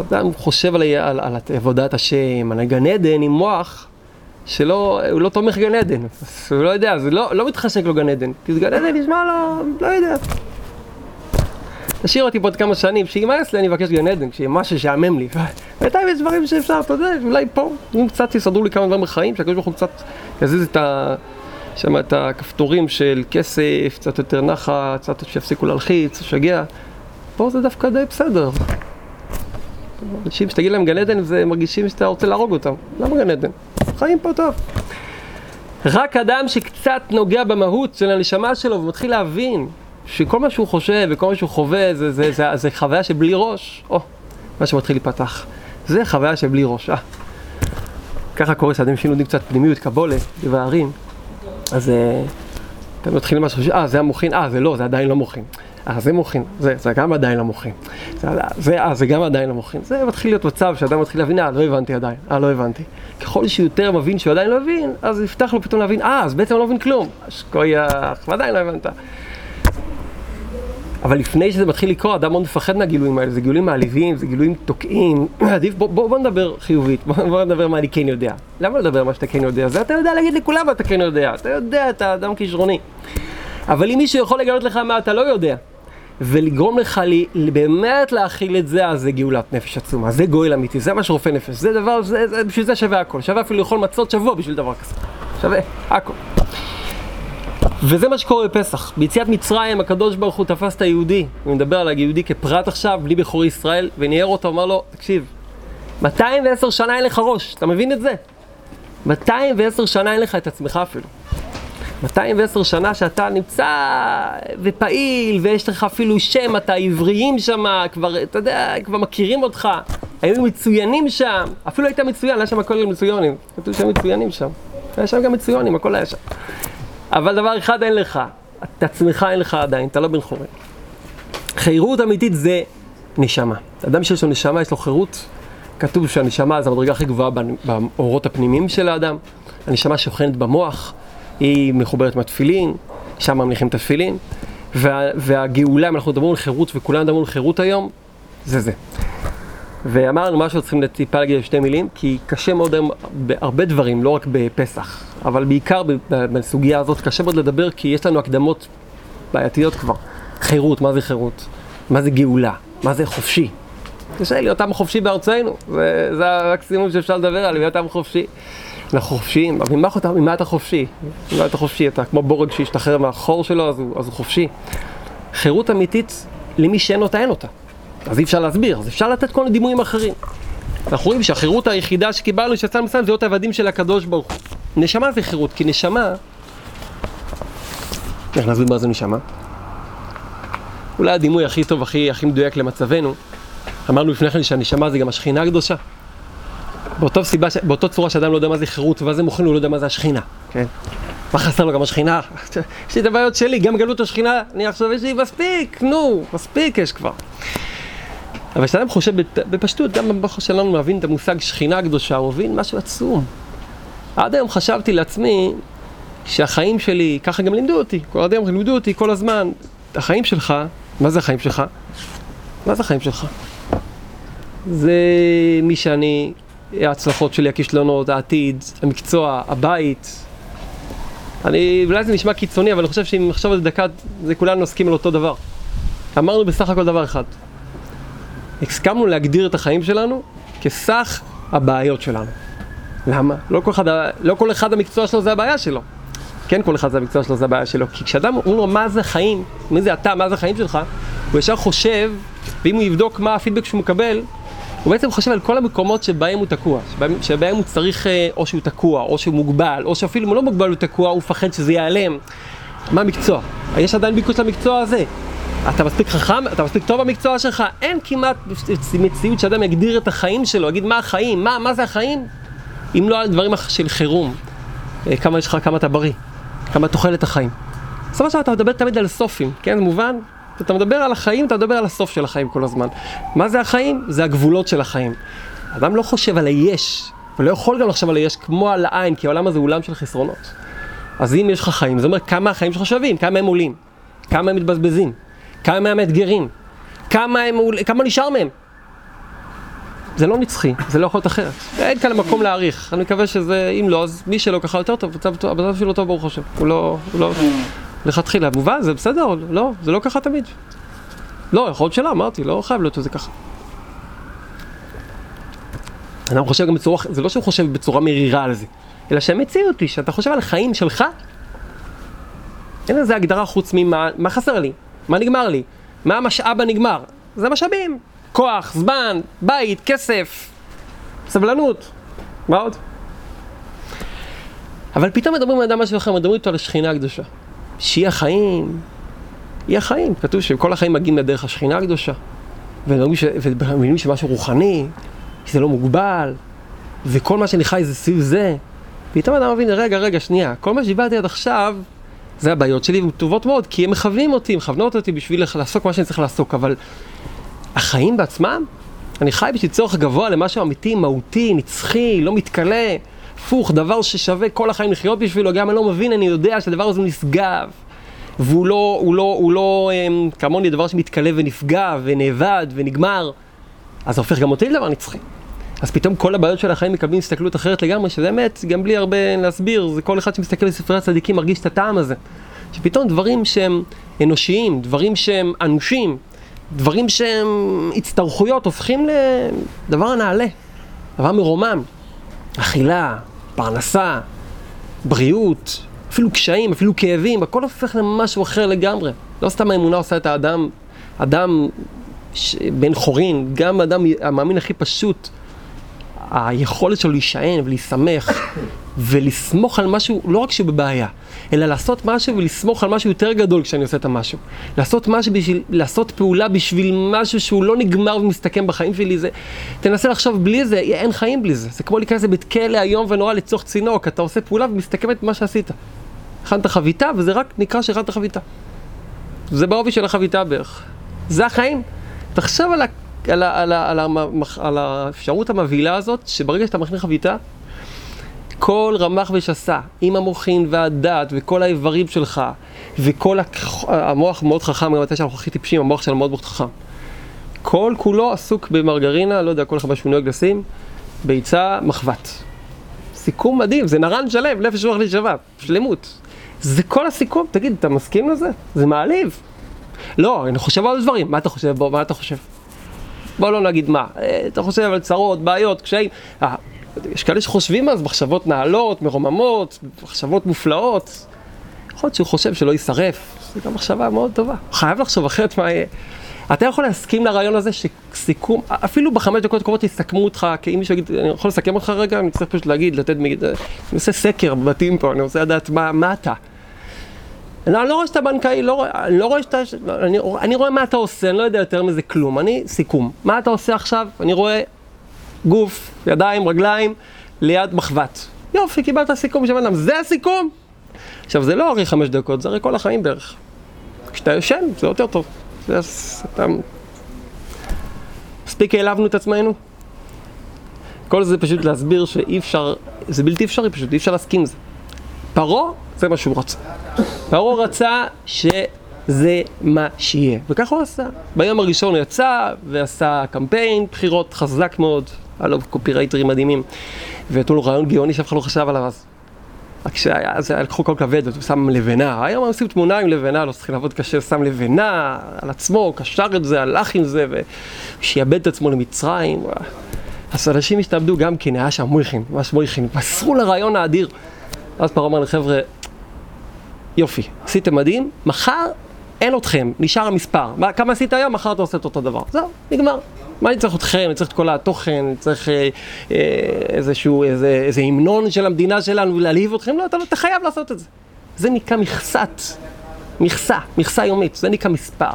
אדם חושב על, על, על עבודת השם, על הגן עדן עם מוח שלא, הוא לא תומך גן עדן, הוא לא יודע, זה לא, לא מתחשק לו גן עדן, כי גן עדן נשמע לו, לא יודע. תשאיר אותי פה עוד כמה שנים, שימאס לי אני אבקש גן עדן, כשיהיה משהו שיעמם לי. בינתיים יש דברים שאפשר, אתה יודע, אולי פה, אם קצת יסדרו לי כמה דברים בחיים, שהקדוש ברוך הוא קצת יזיז את ה... שם את הכפתורים של כסף, קצת יותר נחה, קצת שיפסיקו להלחיץ, לשגע. פה זה דווקא די בסדר. אנשים שתגיד להם גן עדן, זה מרגישים שאתה רוצה להרוג אותם. למה גן עדן? חיים פה טוב. רק אדם שקצת נוגע במהות של הנשמה שלו ומתחיל להבין שכל מה שהוא חושב וכל מה שהוא חווה זה, זה, זה, זה, זה חוויה שבלי ראש, או, מה שמתחיל להיפתח. זה חוויה שבלי ראש, אה. ככה קורה שאדם שלומדים קצת פנימיות, קבולה, דברי אז אתם מתחילים משהו, אה, זה המוחין, אה, זה לא, זה עדיין לא מוחין. אה, זה מוחין, זה, זה גם עדיין לא מוחין. זה, אה, זה גם עדיין לא מוחין. זה מתחיל להיות מצב שאדם מתחיל להבין, אה, לא הבנתי עדיין, אה, לא הבנתי. ככל שהוא יותר מבין שהוא עדיין לא הבין, אז יפתח לו פתאום להבין, אה, אז בעצם לא מבין כלום. שכוייח, ועדיין לא הבנת. אבל לפני שזה מתחיל לקרות, אדם מאוד מפחד מהגילויים האלה, זה גילויים מעליבים, זה גילויים תוקעים. <clears throat> עדיף, בוא, בוא, בוא נדבר חיובית, בוא, בוא נדבר מה אני כן יודע. למה לדבר מה שאתה כן יודע? זה אתה יודע להגיד לכולם מה אתה כן יודע, אתה יודע, אתה אדם כישרוני. אבל אם מישהו יכול לגלות לך מה אתה לא יודע, ולגרום לך לי, באמת להכיל את זה, אז זה גאולת נפש עצומה, זה גואל אמיתי, זה מה שרופא נפש, זה דבר, זה, זה, בשביל זה שווה הכל, שווה אפילו לאכול מצות שבוע בשביל דבר כזה, שווה, הכל. וזה מה שקורה בפסח. ביציאת מצרים, הקדוש ברוך הוא תפס את היהודי, הוא מדבר על היהודי כפרט עכשיו, בלי בכורי ישראל, וניער אותו, אמר לו, תקשיב, 210 שנה אין לך ראש, אתה מבין את זה? 210 שנה אין לך את עצמך אפילו. 210 שנה שאתה נמצא ופעיל, ויש לך אפילו שם, אתה עבריים שם, כבר, אתה יודע, כבר מכירים אותך, היו מצוינים שם, אפילו היית מצוין, היה שם הכל מצוינים, כתוב שם מצוינים שם, היה שם גם מצוינים, הכל היה שם. אבל דבר אחד אין לך, את עצמך אין לך עדיין, אתה לא בן חורין. חירות אמיתית זה נשמה. אדם שיש לו נשמה, יש לו חירות. כתוב שהנשמה זה המדרגה הכי גבוהה באורות הפנימיים של האדם. הנשמה שוכנת במוח, היא מחוברת מהתפילין, שם מניחים את התפילין. וה, והגאולה, אם אנחנו מדברים על חירות, וכולם מדברים על חירות היום, זה זה. ואמרנו משהו צריכים טיפה להגיד שתי מילים, כי קשה מאוד היום בהרבה דברים, לא רק בפסח, אבל בעיקר בסוגיה הזאת קשה מאוד לדבר, כי יש לנו הקדמות בעייתיות כבר. חירות, מה זה חירות? מה זה גאולה? מה זה חופשי? קשה להיות עם חופשי בארצנו, זה, זה המקסימום שאפשר לדבר על להיות עם חופשי. אנחנו חופשיים, אבל ממה, ממה אתה חופשי? ממה אתה חופשי? אתה כמו בורג שהשתחרר מהחור שלו, אז הוא, אז הוא חופשי. חירות אמיתית, למי שאין אותה, אין אותה. אז אי אפשר להסביר, אז אפשר לתת כל מיני דימויים אחרים. אנחנו רואים שהחירות היחידה שקיבלנו שיצאנו מסיים זה להיות העבדים של הקדוש ברוך הוא. נשמה זה חירות, כי נשמה... איך נסביר מה זה נשמה? אולי הדימוי הכי טוב, הכי, הכי מדויק למצבנו, אמרנו לפני כן שהנשמה זה גם השכינה הקדושה. באותו סיבה, באותו צורה שאדם לא יודע מה זה חירות ומה זה מוכן, הוא לא יודע מה זה השכינה, כן? מה חסר לו גם השכינה? <laughs> יש לי את הבעיות שלי, גם גלות השכינה, אני עכשיו יש לי מספיק, נו, מספיק יש כבר. אבל כשאדם חושב בפשטות, גם במוח שלנו מבין את המושג שכינה קדושה, הוא מבין משהו עצום. עד היום חשבתי לעצמי שהחיים שלי, ככה גם לימדו אותי, כל עד היום לימדו אותי כל הזמן, החיים שלך, מה זה החיים שלך? מה זה החיים שלך? זה מי שאני, ההצלחות שלי, הכישלונות, העתיד, המקצוע, הבית. אני, אולי זה נשמע קיצוני, אבל אני חושב שאם נחשוב על זה דקה, זה כולנו נסכים על אותו דבר. אמרנו בסך הכל דבר אחד. הסכמנו להגדיר את החיים שלנו כסך הבעיות שלנו. למה? לא כל, אחד, לא כל אחד המקצוע שלו זה הבעיה שלו. כן, כל אחד זה המקצוע שלו זה הבעיה שלו. כי כשאדם אומר לו מה זה חיים, מי זה אתה, מה זה החיים שלך, הוא ישר חושב, ואם הוא יבדוק מה הפידבק שהוא מקבל, הוא בעצם חושב על כל המקומות שבהם הוא תקוע, שבהם, שבהם הוא צריך, אה, או שהוא תקוע, או שהוא מוגבל, או שאפילו אם הוא לא מוגבל הוא תקוע, הוא מפחד שזה ייעלם. מה המקצוע? יש עדיין ביקוש למקצוע הזה. אתה מספיק חכם, אתה מספיק טוב במקצוע שלך, אין כמעט מציאות שאדם יגדיר את החיים שלו, יגיד מה החיים, מה, מה זה החיים, אם לא על דברים של חירום. אה, כמה יש לך, כמה אתה בריא, כמה תוחלת החיים. בסופו של דבר אתה מדבר תמיד על סופים, כן, מובן? אתה מדבר על החיים, אתה מדבר על הסוף של החיים כל הזמן. מה זה החיים? זה הגבולות של החיים. אדם לא חושב על היש, ולא יכול גם לחשוב על היש כמו על העין, כי העולם הזה הוא עולם של חסרונות. אז אם יש לך חיים, זה אומר כמה החיים שלך שווים, כמה הם עולים, כמה הם מתבזבזים. כמה מהם מאתגרים? כמה, הם, כמה נשאר מהם? זה לא נצחי, זה לא יכול להיות אחרת. אין כאן מקום להעריך. אני מקווה שזה, אם לא, אז מי שלא ככה יותר טוב, המצב שלו טוב ברוך השם. הוא לא, הוא לא, לכתחילה. מובן, זה בסדר, לא, זה לא ככה תמיד. לא, יכול להיות שלא, אמרתי, לא חייב להיות שזה ככה. אדם חושב גם בצורה, זה לא שהוא חושב בצורה מרירה על זה, אלא שהמציאות היא שאתה חושב על החיים שלך, אין לזה הגדרה חוץ ממה מה חסר לי, מה נגמר לי? מה המשאב הנגמר? זה משאבים. כוח, זמן, בית, כסף, סבלנות. מה עוד? אבל פתאום מדברים על אדם משהו אחר, מדברים איתו על השכינה הקדושה. שהיא החיים, היא החיים. כתוב שכל החיים מגיעים לדרך השכינה הקדושה. ומבינים שמשהו רוחני, שזה לא מוגבל, וכל מה שאני חי זה סביב זה. פתאום אדם מבין, רגע, רגע, שנייה, כל מה שדיברתי עד עכשיו, זה הבעיות שלי, והן טובות מאוד, כי הן מכוונים אותי, מכוונות אותי בשביל לעסוק מה שאני צריך לעסוק, אבל החיים בעצמם, אני חי בשביל צורך גבוה למשהו אמיתי, מהותי, נצחי, לא מתכלה, הפוך, דבר ששווה כל החיים לחיות בשבילו, גם אני לא מבין, אני יודע שהדבר הזה נשגב. והוא לא, הוא לא, הוא לא, הם, כמוני, דבר שמתכלה ונפגע ונאבד ונגמר, אז זה הופך גם אותי לדבר נצחי. אז פתאום כל הבעיות של החיים מקבלים הסתכלות אחרת לגמרי, שזה אמת, גם בלי הרבה להסביר, זה כל אחד שמסתכל בספרי הצדיקים מרגיש את הטעם הזה. שפתאום דברים שהם אנושיים, דברים שהם אנושים, דברים שהם הצטרכויות, הופכים לדבר נעלה, דבר מרומם. אכילה, פרנסה, בריאות, אפילו קשיים, אפילו כאבים, הכל הופך למשהו אחר לגמרי. לא סתם האמונה עושה את האדם, אדם ש... בן חורין, גם האדם המאמין הכי פשוט, היכולת שלו להישען ולהיסמך ולסמוך על משהו, לא רק שהוא בבעיה, אלא לעשות משהו ולסמוך על משהו יותר גדול כשאני עושה את המשהו. לעשות משהו בשביל, לעשות פעולה בשביל משהו שהוא לא נגמר ומסתכם בחיים שלי, זה... תנסה לחשוב בלי זה, אין חיים בלי זה. זה כמו להיכנס לבית כלא איום ונורא לצורך צינוק, אתה עושה פעולה ומסתכמת במה שעשית. הכנת חביתה וזה רק נקרא שהכנת חביתה. זה בעובי של החביתה בערך. זה החיים. תחשוב על, על, על, על, על האפשרות המבהילה הזאת, שברגע שאתה מכין חביתה, כל רמ"ח ושסה, עם המוחין והדעת וכל האיברים שלך, וכל הכ... המוח מאוד חכם, גם אתה שאנחנו הכי טיפשים, המוח שלנו מאוד מאוד חכם. כל כולו עסוק במרגרינה, לא יודע, כל אחד מה שהוא נוהג לשים, ביצה מחבת. סיכום מדהים, זה נרן שלם, נפש רוח להישבע, שלמות. זה כל הסיכום, תגיד, אתה מסכים לזה? זה מעליב. לא, אני חושב על דברים, מה אתה חושב? בוא, מה אתה חושב? בוא לא נגיד מה. אה, אתה חושב על צרות, בעיות, קשיים. אה, יש כאלה שחושבים אז מחשבות נעלות, מרוממות, מחשבות מופלאות. יכול להיות שהוא חושב שלא יישרף, זו גם מחשבה מאוד טובה. חייב לחשוב אחרת מה יהיה. אתה יכול להסכים לרעיון הזה שסיכום, אפילו בחמש דקות הקרובות יסכמו אותך, כי אם מישהו יגיד, אני יכול לסכם אותך רגע, אני צריך פשוט להגיד, לתת, אני עושה סקר בבתים פה, אני רוצה לדעת מה, מה אתה. אני לא רואה שאתה בנקאי, לא, אני לא רואה שאתה, אני, אני רואה מה אתה עושה, אני לא יודע יותר מזה כלום. אני, סיכום. מה אתה עושה עכשיו? אני רואה גוף, ידיים, רגליים, ליד מחבת. יופי, קיבלת סיכום של אדם. זה הסיכום? עכשיו, זה לא הרי חמש דקות, זה הרי כל החיים בערך. כשאתה יושן, זה יותר טוב. זה אתה... מספיק העלבנו את עצמנו? כל זה פשוט להסביר שאי אפשר, זה בלתי אפשרי פשוט, אי אפשר להסכים זה. פרעה, זה מה שהוא רצה. פרעה רצה שזה מה שיהיה, וככה הוא עשה. ביום הראשון הוא יצא ועשה קמפיין, בחירות חזק מאוד, היה לו קופירייטרים מדהימים, ונתנו לו רעיון גאוני שאף אחד לא חשב עליו אז. רק שהיה, אז לקחו כל כבד, והוא שם לבנה. היום עושים תמונה עם לבנה, לא צריכים לעבוד קשה, שם לבנה על עצמו, קשר את זה, הלך עם זה, ושיעבד את עצמו למצרים. אז אנשים השתעבדו גם כן, היה שם מויכין, ממש מויכין, מסרו לרעיון האדיר. אז פרעה אמר לחבר'ה, יופי, עשיתם מדהים, מחר אין אתכם, נשאר המספר. מה, כמה עשית היום, מחר אתה עושה את אותו דבר. זהו, נגמר. מה אני צריך אתכם? אני צריך את כל התוכן, אני צריך אה, אה, איזשהו, איזה, איזה המנון של המדינה שלנו להלהיב אתכם? לא, אתה לא, אתה חייב לעשות את זה. זה נקרא מכסת, מכסה, מכסה יומית, זה נקרא מספר.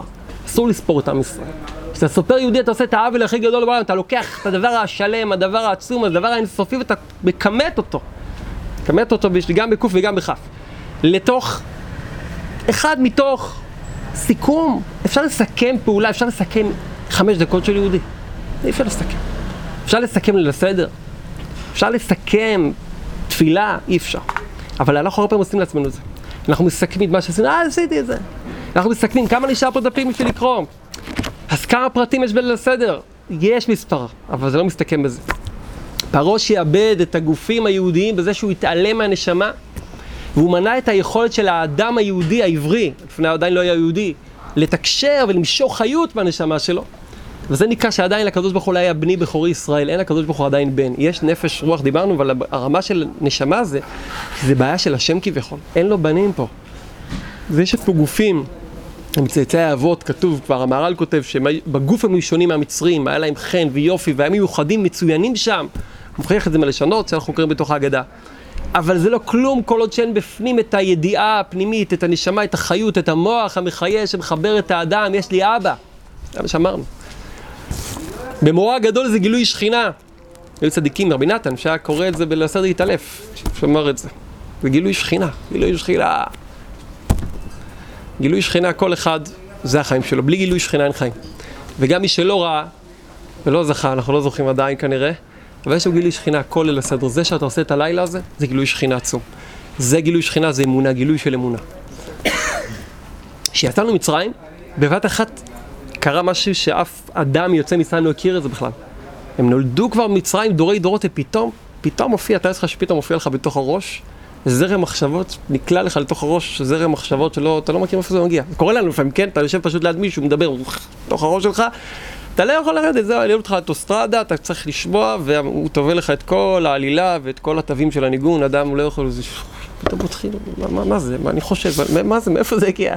אסור לספור את עם ישראל. כשאתה סופר יהודי אתה עושה את העוול הכי גדול בעולם, אתה לוקח את הדבר השלם, הדבר העצום, הדבר האינסופי ואתה מכמת אותו. מכמת אותו גם בקוף וגם בכף. לתוך, אחד מתוך סיכום, אפשר לסכם פעולה, אפשר לסכם חמש דקות של יהודי. אי אפשר לסכם. אפשר לסכם ליל הסדר, אפשר לסכם תפילה, אי אפשר. אבל אנחנו הרבה פעמים עושים לעצמנו את זה. אנחנו מסכמים את מה שעשינו, אה, עשיתי את זה. אנחנו מסכמים, כמה נשאר פה דפים בשביל לקרוא? אז כמה פרטים יש בליל הסדר? יש מספר, אבל זה לא מסתכם בזה. פרעה שיאבד את הגופים היהודיים בזה שהוא יתעלם מהנשמה, והוא מנע את היכולת של האדם היהודי העברי, לפני עדיין לא היה יהודי, לתקשר ולמשוך חיות מהנשמה שלו. וזה נקרא שעדיין לקדוש ברוך הוא לא היה בני בכורי ישראל, אין לקדוש ברוך הוא עדיין בן. יש נפש רוח, דיברנו, אבל הרמה של נשמה זה, זה בעיה של השם כביכול. אין לו בנים פה. ויש פה גופים, מצאצאי האבות, כתוב כבר, המהר"ל כותב שבגוף הם היו שונים מהמצרים, היה להם חן ויופי, והם מיוחדים, מצוינים שם. מוכיח את זה מלשונות שאנחנו קוראים בתוך ההגדה. אבל זה לא כלום כל עוד שאין בפנים את הידיעה הפנימית, את הנשמה, את החיות, את המוח המחיה שמחבר את האדם, יש לי אבא. זה מה שאמרנו. במורה הגדול זה גילוי שכינה. היו צדיקים, רבי נתן, שהיה קורא את זה בלעשר להתעלף, שאמר את זה. זה גילוי שכינה, גילוי שכינה. גילוי שכינה, כל אחד, זה החיים שלו. בלי גילוי שכינה אין חיים. וגם מי שלא ראה ולא זכה, אנחנו לא זוכים עדיין כנראה, אבל יש לו גילוי שכינה, כל ליל הסדר. זה שאתה עושה את הלילה הזה, זה גילוי שכינה עצום. זה גילוי שכינה, זה אמונה, גילוי של אמונה. כשיצאנו ממצרים, בבת אחת קרה משהו שאף אדם יוצא מצרים לא הכיר את זה בכלל. הם נולדו כבר במצרים דורי דורות, ופתאום, פתאום מופיע, אתה לך שפתאום מופיע לך בתוך הראש, זרם מחשבות, נקלע לך לתוך הראש זרם מחשבות שלא, אתה לא מכיר איפה זה מגיע. זה קורה לנו לפעמים, כן? אתה יושב פשוט ליד מישהו, מדבר בתוך הראש שלך, אתה לא יכול לרדת, זהו, העלו אותך לאוטוסטרדה, אתה צריך לשמוע, והוא טובל לך את כל העלילה ואת כל התווים של הניגון, אדם לא יכול, פתאום מתחיל, מה, מה, מה זה, מה אני חושב, מה, מה זה, מאיפה זה הגיע?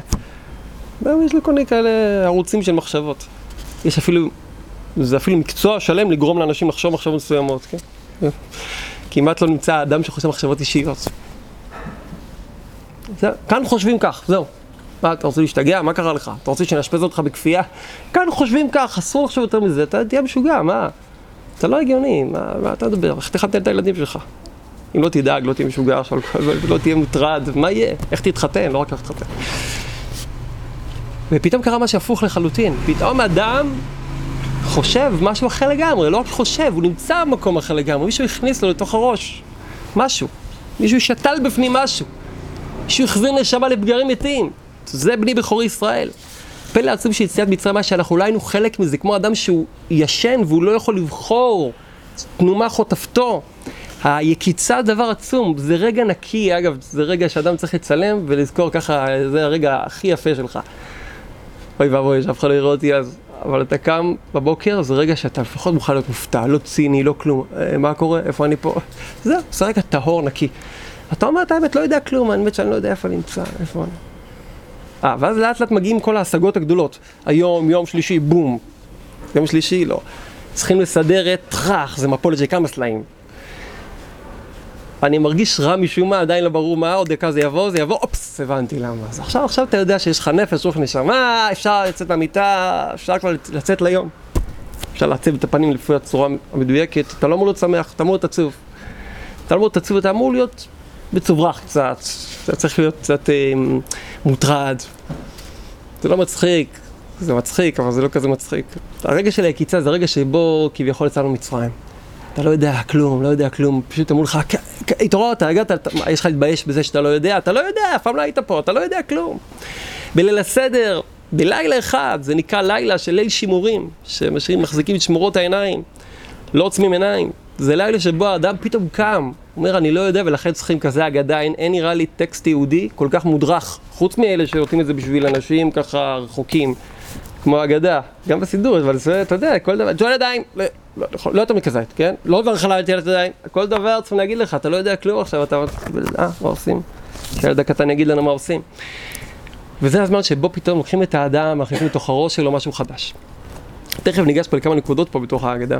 יש לי כל מיני כאלה ערוצים של מחשבות. יש אפילו, זה אפילו מקצוע שלם לגרום לאנשים לחשוב מחשבות מסוימות, כן? כמעט לא נמצא אדם שחושב מחשבות אישיות. זה, כאן חושבים כך, זהו. מה, אתה רוצה להשתגע? מה קרה לך? אתה רוצה שנאשפז אותך בכפייה? כאן חושבים כך, אסור לחשוב יותר מזה, אתה תהיה משוגע, מה? אתה לא הגיוני, מה, מה אתה מדבר? איך תחתן את הילדים שלך? אם לא תדאג, לא תהיה משוגע עכשיו, לא תהיה מוטרד, מה יהיה? איך תתחתן? לא רק איך תתחתן. ופתאום קרה משהו הפוך לחלוטין. פתאום אדם חושב משהו אחר לגמרי, לא רק חושב, הוא נמצא במקום אחר לגמרי. מישהו הכניס לו לתוך הראש משהו. מישהו שתל בפנים משהו. מישהו החזיר נשמה לפגרים מתים. זה בני בכורי ישראל. פלא עצום שיציאת מצרים מה שאנחנו לא היינו חלק מזה, כמו אדם שהוא ישן והוא לא יכול לבחור תנומה חוטפתו. היקיצה דבר עצום, זה רגע נקי, אגב, זה רגע שאדם צריך לצלם ולזכור ככה, זה הרגע הכי יפה שלך. אוי ואבוי, שאף אחד לא יראה אותי אז. אבל אתה קם בבוקר, זה רגע שאתה לפחות מוכן להיות מופתע, לא ציני, לא כלום. אה, מה קורה? איפה אני פה? <laughs> זהו, זה רגע טהור, נקי. אתה אומר את האמת, לא יודע כלום, האמת שאני לא יודע איפה נמצא, איפה אני. אה, ואז לאט לאט מגיעים כל ההשגות הגדולות. היום, יום שלישי, בום. יום שלישי, לא. צריכים לסדר את טראח, זה מפולת של כמה סלעים. אני מרגיש רע משום מה, עדיין לא ברור מה, עוד דקה זה יבוא, זה יבוא, אופס, הבנתי למה. אז עכשיו, עכשיו אתה יודע שיש לך נפש, רוח נשמה, אפשר לצאת מהמיטה, אפשר כבר לצאת ליום. אפשר לעצב את הפנים לפי הצורה המדויקת, אתה לא אמור להיות שמח, אתה אמור להיות עצוב. אתה אמור להיות עצוב, אתה אמור להיות מצוברח קצת, אתה צריך להיות קצת אה, מוטרד. זה לא מצחיק, זה מצחיק, אבל זה לא כזה מצחיק. הרגע של היקיצה זה הרגע שבו כביכול יצאנו מצרים. אתה לא יודע כלום, לא יודע כלום, פשוט אמרו לך, התעוררת, הגעת, יש לך להתבייש בזה שאתה לא יודע, אתה לא יודע, אף פעם לא היית פה, אתה לא יודע כלום. בליל הסדר, בלילה אחד, זה נקרא לילה של ליל שימורים, שמשאירים, מחזיקים את שמורות העיניים, לא עוצמים עיניים. זה לילה שבו האדם פתאום קם, אומר, אני לא יודע, ולכן צריכים כזה אגדה, אין, אין נראה לי טקסט יהודי כל כך מודרך, חוץ מאלה שנותנים את זה בשביל אנשים ככה רחוקים. כמו אגדה, גם בסידור, אבל זה, אתה יודע, כל דבר, ג'ואל ידיים, לא, לא, לא, לא יותר מכזית, כן? לא דבר חלל תהיה ידיים, כל דבר צריכים להגיד לך, אתה לא יודע כלום עכשיו, אתה, אה, מה עושים? שילד הקטן יגיד לנו מה עושים. וזה הזמן שבו פתאום לוקחים את האדם, מכניסים לתוך הראש שלו משהו חדש. תכף ניגש פה לכמה נקודות פה בתוך האגדה.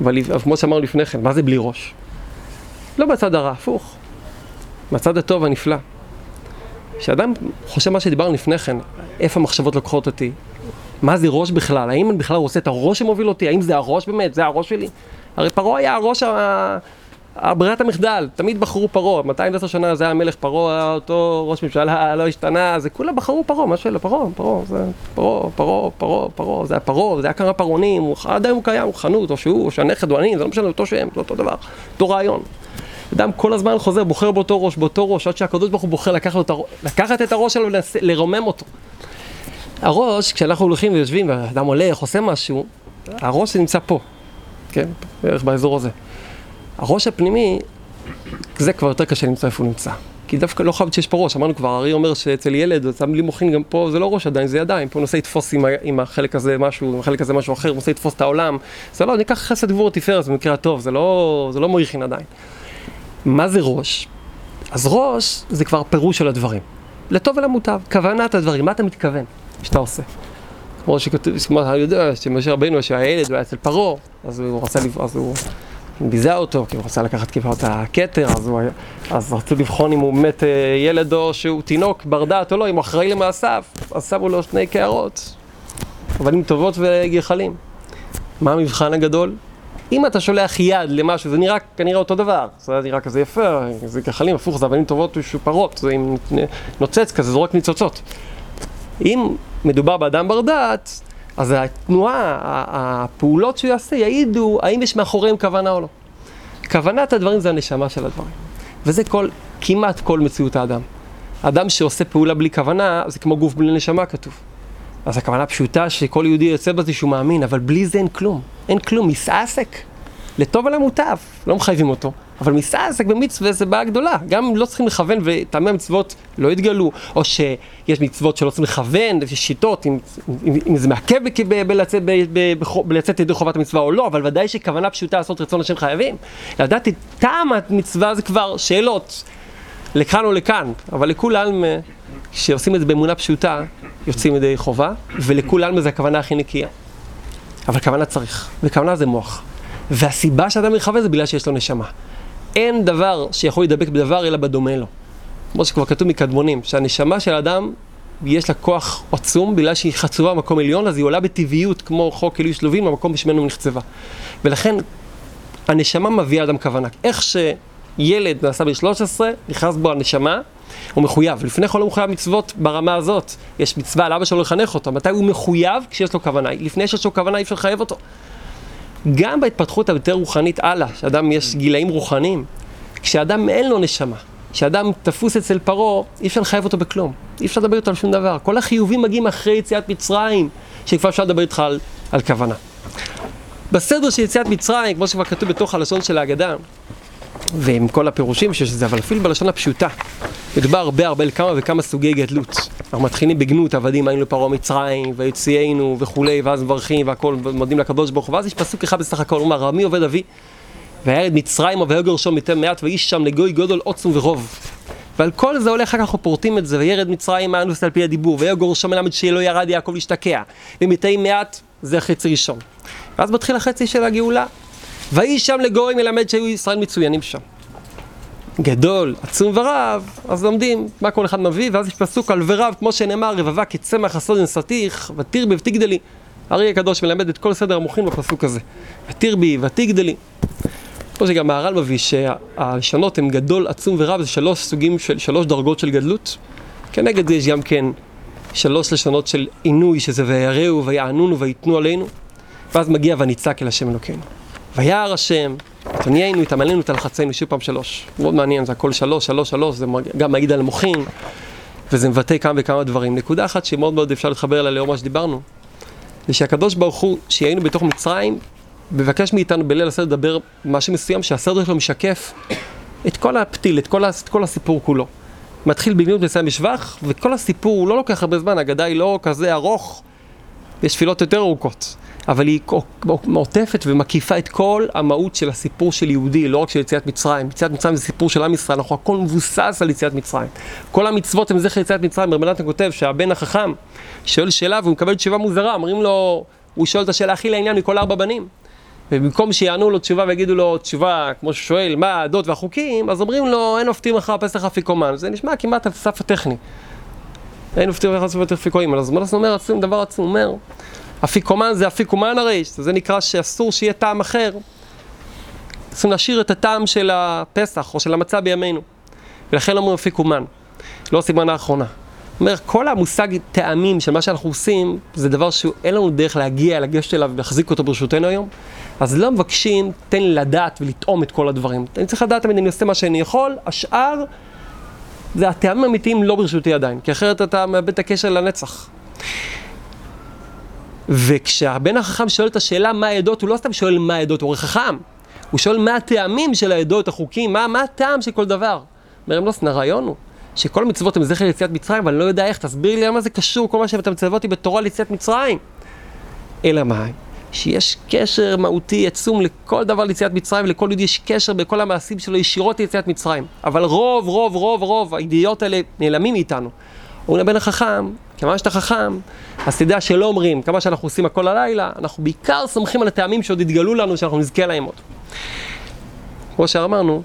אבל כמו שאמרנו לפני כן, מה זה בלי ראש? לא בצד הרע, הפוך. מהצד הטוב הנפלא. כשאדם חושב מה שדיברנו לפני כן, איפה המחשבות לוקחות אותי, מה זה ראש בכלל, האם אני בכלל רוצה את הראש שמוביל אותי, האם זה הראש באמת, זה הראש שלי? הרי פרעה היה הראש, ברירת המחדל, תמיד בחרו פרעה, 210 שנה זה היה המלך פרעה, אותו ראש ממשלה לא השתנה, זה כולם בחרו פרעה, מה שאלה, פרעה, פרעה, זה פרעה, פרעה, פרעה, פרעה, זה היה פרעה, זה היה כמה פרעונים, עד היום הוא קיים, הוא חנות, או שהוא, או שהנכד או אני, זה לא משנה, אותו שם, זה אותו דבר, אותו רעיון. אדם כל הזמן חוזר, בוחר באותו ראש, באותו ראש, עד שהקדוש ברוך הוא בוחר לקחת, לקחת את הראש שלו ולרומם אותו. הראש, כשאנחנו הולכים ויושבים, ואדם הולך, עושה משהו, הראש נמצא פה, כן? בערך באזור הזה. הראש הפנימי, זה כבר יותר קשה למצוא איפה הוא נמצא. כי דווקא לא חייבת שיש פה ראש, אמרנו כבר, ארי אומר שאצל ילד, שם לי מוחין גם פה, זה לא ראש עדיין, זה ידיים, פה הוא נושא לתפוס עם, עם החלק הזה משהו, עם החלק הזה משהו אחר, הוא נושא לתפוס את העולם, זה לא, ניקח חסד גבור תפארת במקרה הטוב, זה לא, זה לא מויכין עדיין. מה זה ראש? אז ראש זה כבר פירוש של הדברים. לטוב ולמוטב, כוונת הדברים, מה אתה מתכוון שאתה עושה? כמו שכתוב, כמו אתה יודע, שמשה רבינו, שהילד היה אצל פרעה, אז הוא רצה, אז הוא ביזה אותו, כי הוא רצה לקחת כיפה את הכתר, אז, הוא, אז רצו לבחון אם הוא באמת אה, ילד או שהוא תינוק, בר דעת או לא, אם הוא אחראי למעשיו, אז שמו לו שני קערות, אבנים טובות וגחלים. מה המבחן הגדול? אם אתה שולח יד למשהו, זה נראה כנראה אותו דבר, זה נראה כזה יפה, זה גחלים, הפוך, זה אבנים טובות ושופרות, זה עם נוצץ כזה, זורק ניצוצות. אם מדובר באדם בר דעת, אז התנועה, הפעולות שהוא יעשה, יעידו האם יש מאחוריהם כוונה או לא. כוונת הדברים זה הנשמה של הדברים. וזה כל, כמעט כל מציאות האדם. אדם שעושה פעולה בלי כוונה, זה כמו גוף בלי נשמה כתוב. אז הכוונה פשוטה שכל יהודי יוצא בזה שהוא מאמין, אבל בלי זה אין כלום. אין כלום, מסעסק. לטוב ולמוטב, לא מחייבים אותו. אבל מסעסק במצווה זה בעיה גדולה. גם אם לא צריכים לכוון וטעמי המצוות לא יתגלו, או שיש מצוות שלא צריכים לכוון, יש שיטות, אם, אם, אם זה מעכב בלצאת ידי חובת המצווה או לא, אבל ודאי שכוונה פשוטה לעשות רצון השם חייבים. לדעת את טעם המצווה זה כבר שאלות לכאן או לכאן, אבל לכולם, כשעושים את זה באמונה פשוטה, יוצאים ידי חובה, ולכולם זה הכוונה הכי נקייה. אבל כוונה צריך, וכוונה זה מוח. והסיבה שאדם מכוון זה בגלל שיש לו נשמה. אין דבר שיכול להידבק בדבר אלא בדומה לו. כמו שכבר כתוב מקדמונים, שהנשמה של האדם יש לה כוח עצום, בגלל שהיא חצובה במקום עליון, אז היא עולה בטבעיות, כמו חוק אלוהי שלובים, במקום בשמנו נחצבה. ולכן, הנשמה מביאה אדם כוונה. איך שילד נעשה בן 13, נכנס בו הנשמה, הוא מחויב. לפני כל הוא מחויב מצוות ברמה הזאת. יש מצווה על אבא שלו לחנך אותו. מתי הוא מחויב? כשיש לו כוונה. לפני שיש לו כוונה אי אפשר לחייב אותו. גם בהתפתחות היותר רוחנית הלאה, שאדם יש גילאים רוחניים, כשאדם אין לו נשמה, כשאדם תפוס אצל פרעה, אי אפשר לחייב אותו בכלום. אי אפשר לדבר איתו על שום דבר. כל החיובים מגיעים אחרי יציאת מצרים, שכבר אפשר לדבר איתך על, על כוונה. בסדר של יציאת מצרים, כמו שכבר כתוב בתוך הלשון של ההגדה, ועם כל הפירושים שיש לזה, אבל אפילו בלשון הפשוטה, מדובר הרבה הרבה על כמה וכמה סוגי גדלות. אנחנו מתחילים בגנות, עבדים היינו לפרעה מצרים, ויציאנו וכולי, ואז מברכים והכל, מודים לקדוש ברוך הוא, ואז יש פסוק אחד בסך הכל, אומר, רמי עובד אבי, וירד מצרים ויגר שם מתי מעט, ואיש שם לגוי גודל עוצם ורוב. ועל כל זה הולך, אנחנו פורטים את זה, וירד מצרים האנוס על פי הדיבור, ויגור שם מלמד שלא ירד יעקב להשתקע, ומתי מעט זה החצי ראשון. ואז מתחיל החצי של הגאולה. ואיש שם לגוי מלמד שהיו ישראל מצוינים שם. גדול, עצום ורב, אז לומדים מה כל אחד מביא, ואז יש פסוק על ורב, כמו שנאמר, רבבה כצמח הסוד נסתיך, ותרבי ותגדלי. הארי הקדוש מלמד את כל סדר המוחין בפסוק הזה. ותרבי ותגדלי. כמו שגם מהר"ל מביא שהלשונות הם גדול, עצום ורב, זה שלוש סוגים של, שלוש דרגות של גדלות. כנגד זה יש גם כן שלוש לשונות של עינוי, שזה ויראו ויענונו ויתנו עלינו. ואז מגיע ונצעק אל השם אלוקינו. וירא השם, תניענו, יתמלאנו, תלחצנו, שוב פעם שלוש. מאוד מעניין, זה הכל שלוש, שלוש, שלוש, זה גם מעיד על מוחין, וזה מבטא כמה וכמה דברים. נקודה אחת שמאוד מאוד אפשר להתחבר אליה לאור מה שדיברנו, זה שהקדוש ברוך הוא, שהיינו בתוך מצרים, מבקש מאיתנו בליל הסדר לדבר משהו מסוים שהסדר שלו משקף את כל הפתיל, את כל, את כל הסיפור כולו. מתחיל בגנות מסיים בשבח, וכל הסיפור הוא לא לוקח הרבה זמן, הגדה היא לא כזה ארוך, יש תפילות יותר ארוכות. אבל היא מעוטפת ומקיפה את כל המהות של הסיפור של יהודי, לא רק של יציאת מצרים. יציאת מצרים זה סיפור של עם ישראל, אנחנו הכל מבוסס על יציאת מצרים. כל המצוות הם זכר יציאת מצרים, רבי נתן כותב שהבן החכם שואל שאלה והוא מקבל תשובה מוזרה, אומרים לו, הוא שואל את השאלה הכי לעניין מכל ארבע בנים. ובמקום שיענו לו תשובה ויגידו לו תשובה, כמו ששואל, מה העדות והחוקים, אז אומרים לו, אין מפתיעים אחר פסח אפיקומן. זה נשמע כמעט על סף הטכני. אין מפתיעים אחר פסח אפיקומן. אז מלאס אומר עצום, דבר עצום, אומר, אפיקומן זה אפיקומן הרי, זה נקרא שאסור שיהיה טעם אחר. צריכים להשאיר את הטעם של הפסח או של המצה בימינו. ולכן אומרים אפיקומן, לא הסימן האחרונה. אומר, כל המושג טעמים של מה שאנחנו עושים, זה דבר שאין לנו דרך להגיע, לגשת אליו ולהחזיק אותו ברשותנו היום. אז לא מבקשים, תן לי לדעת ולטעום את כל הדברים. אני צריך לדעת תמיד, אני עושה מה שאני יכול, השאר זה הטעמים האמיתיים לא ברשותי עדיין, כי אחרת אתה מאבד את הקשר לנצח. וכשהבן החכם שואל את השאלה מה העדות, הוא לא סתם שואל מה העדות, הוא הרי חכם. הוא שואל מה הטעמים של העדות, החוקים, מה, מה הטעם של כל דבר. אומר אמנוס, הרעיון הוא שכל המצוות הן זכר ליציאת מצרים, אבל אני לא יודע איך, תסביר לי למה זה קשור, כל מה שאתה מצווה אותי בתורה ליציאת מצרים. אלא מה? שיש קשר מהותי עצום לכל דבר ליציאת מצרים, ולכל יהודי יש קשר בכל המעשים שלו ישירות ליציאת מצרים. אבל רוב, רוב, רוב, רוב, הידיעות האלה נעלמים מאיתנו. אומרים לבן החכם, כמה שאתה חכם, אז תדע שלא אומרים כמה שאנחנו עושים הכל הלילה, אנחנו בעיקר סומכים על הטעמים שעוד יתגלו לנו, שאנחנו נזכה להם עוד. כמו שאמרנו,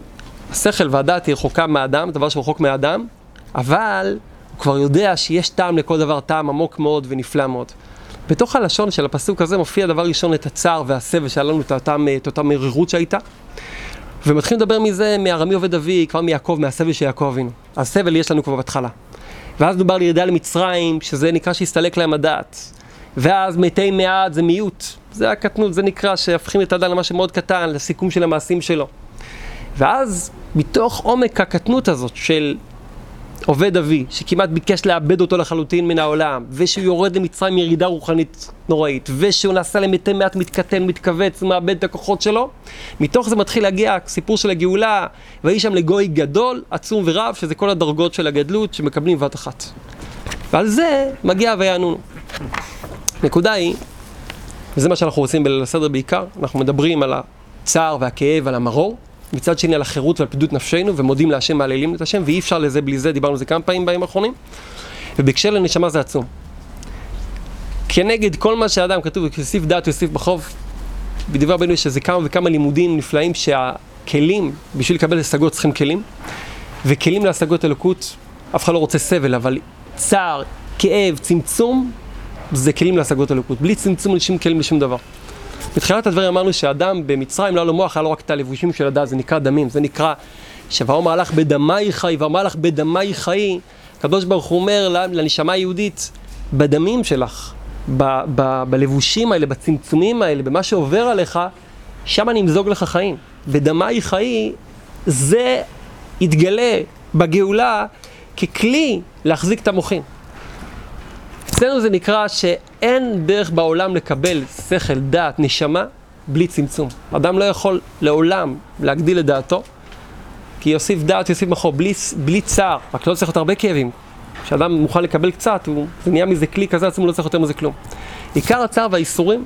השכל והדעת היא רחוקה מהאדם, דבר שרחוק מהאדם, אבל הוא כבר יודע שיש טעם לכל דבר, טעם עמוק מאוד ונפלא מאוד. בתוך הלשון של הפסוק הזה מופיע דבר ראשון את הצער והסבל שהיה לנו את אותה מרירות שהייתה. ומתחילים לדבר מזה מארמי עובד אבי, כבר מיעקב, מהסבל של יעקב אבינו. הסבל יש לנו כבר בהתחלה. ואז דובר על ירידה למצרים, שזה נקרא שהסתלק להם הדעת. ואז מתי מעט זה מיעוט. זה הקטנות, זה נקרא שהפכים את האדם למשהו מאוד קטן, לסיכום של המעשים שלו. ואז מתוך עומק הקטנות הזאת של עובד אבי, שכמעט ביקש לאבד אותו לחלוטין מן העולם, ושהוא יורד למצרים ירידה רוחנית נוראית, ושהוא נעשה למתי מעט מתקטן, מתכווץ, מאבד את הכוחות שלו, מתוך זה מתחיל להגיע הסיפור של הגאולה, ויהי שם לגוי גדול, עצום ורב, שזה כל הדרגות של הגדלות שמקבלים בבת אחת. ועל זה מגיע ויענונו. נקודה היא, וזה מה שאנחנו רוצים בליל הסדר בעיקר, אנחנו מדברים על הצער והכאב, על המרור, מצד שני על החירות ועל פדידות נפשנו, ומודים להשם, מהללים את השם, ואי אפשר לזה בלי זה, דיברנו על זה כמה פעמים בימים האחרונים, ובהקשר לנשמה זה עצום. כנגד כל מה שאדם כתוב, יוסיף דעת יוסיף בחוב, בדבר רבנו יש איזה כמה וכמה לימודים נפלאים שהכלים, בשביל לקבל השגות צריכים כלים, וכלים להשגות אלוקות, אף אחד לא רוצה סבל, אבל צער, כאב, צמצום, זה כלים להשגות אלוקות. בלי צמצום לשום כלים לשום דבר. בתחילת הדברים אמרנו שאדם במצרים לא היה לו מוח, היה לו רק את הלבושים של הדת, זה נקרא דמים, זה נקרא שוואמר הלך בדמי חי, ואמר הלך בדמי חי, הקדוש ברוך הוא אומר לנשמה היהודית, בדמים שלך, ב- ב- בלבושים האלה, בצמצומים האלה, במה שעובר עליך, שם אני אמזוג לך חיים. בדמי חיי, זה יתגלה בגאולה ככלי להחזיק את המוחין. אצלנו זה נקרא שאין דרך בעולם לקבל שכל, דעת, נשמה, בלי צמצום. אדם לא יכול לעולם להגדיל את דעתו, כי יוסיף דעת, יוסיף מחור, בלי, בלי צער, רק לא צריך להיות הרבה כאבים. כשאדם מוכן לקבל קצת, הוא, נהיה מזה כלי כזה עצמו, לא צריך יותר מזה כלום. עיקר הצער והאיסורים,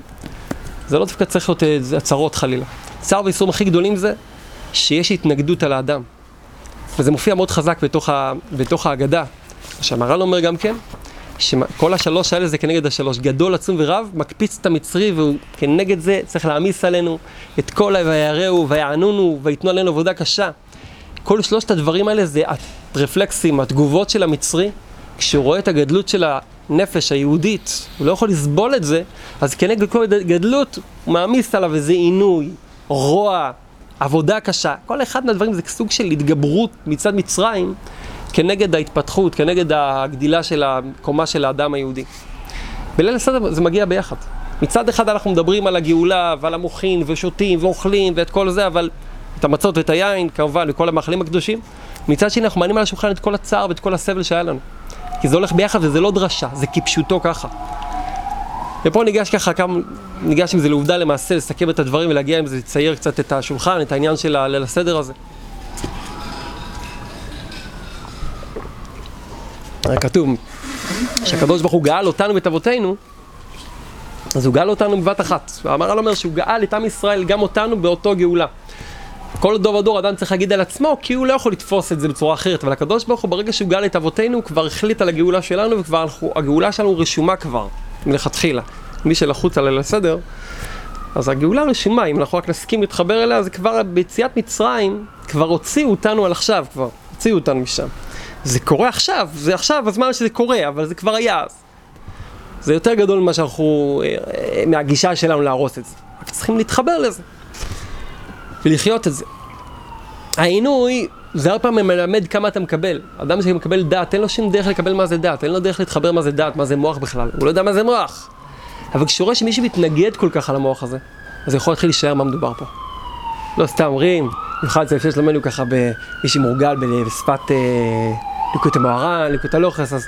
זה לא דווקא צריך להיות אה, הצהרות חלילה. הצער והאיסורים הכי גדולים זה שיש התנגדות על האדם. וזה מופיע מאוד חזק בתוך, ה, בתוך ההגדה. שהמהר"ל אומר גם כן, שכל השלוש האלה זה כנגד השלוש. גדול, עצום ורב, מקפיץ את המצרי, והוא כנגד זה צריך להעמיס עלינו את כל ויראו ויענונו ויתנו עלינו עבודה קשה. כל שלושת הדברים האלה זה הרפלקסים, התגובות של המצרי, כשהוא רואה את הגדלות של הנפש היהודית, הוא לא יכול לסבול את זה, אז כנגד כל גדלות הוא מעמיס עליו איזה עינוי, רוע, עבודה קשה. כל אחד מהדברים זה סוג של התגברות מצד מצרים. כנגד ההתפתחות, כנגד הגדילה של הקומה של האדם היהודי. בליל הסדר זה מגיע ביחד. מצד אחד אנחנו מדברים על הגאולה ועל המוחין ושותים ואוכלים ואת כל זה, אבל את המצות ואת היין כמובן וכל המאכלים הקדושים. מצד שני אנחנו מענים על השולחן את כל הצער ואת כל הסבל שהיה לנו. כי זה הולך ביחד וזה לא דרשה, זה כפשוטו ככה. ופה ניגש ככה כמה, ניגש עם זה לעובדה למעשה, לסכם את הדברים ולהגיע עם זה, לצייר קצת את השולחן, את העניין של הליל הסדר הזה. כתוב שהקדוש ברוך הוא גאל אותנו ואת אבותינו, אז הוא גאל אותנו בבת אחת. והמהר"ל אומר שהוא גאל את עם ישראל, גם אותנו, באותו גאולה. כל דור ודור אדם צריך להגיד על עצמו, כי הוא לא יכול לתפוס את זה בצורה אחרת. אבל הקדוש ברוך הוא, ברגע שהוא גאל את אבותינו, הוא כבר החליט על הגאולה שלנו, וכבר אנחנו, הגאולה שלנו רשומה כבר, מלכתחילה. מי שלחוץ על הסדר, אז הגאולה רשומה, אם אנחנו רק נסכים להתחבר אליה, זה כבר ביציאת מצרים, כבר הוציאו אותנו על עכשיו, כבר הוציאו אותנו משם. זה קורה עכשיו, זה עכשיו הזמן שזה קורה, אבל זה כבר היה אז. זה יותר גדול ממה שאנחנו, אה, מהגישה שלנו להרוס את זה. רק צריכים להתחבר לזה. ולחיות את זה. העינוי, זה הרבה פעמים מלמד כמה אתה מקבל. אדם שמקבל דעת, אין לו שום דרך לקבל מה זה דעת, אין לו דרך להתחבר מה זה דעת, מה זה מוח בכלל. הוא לא יודע מה זה מוח. אבל כשהוא רואה שמישהו מתנגד כל כך על המוח הזה, אז הוא יכול להתחיל להישאר מה מדובר פה. לא סתם אומרים, במיוחד אצל לפני שלמדנו ככה במי שמורגל בשפת... אה, ליקוט המוהר"ן, ליקוט הלוחס, אז,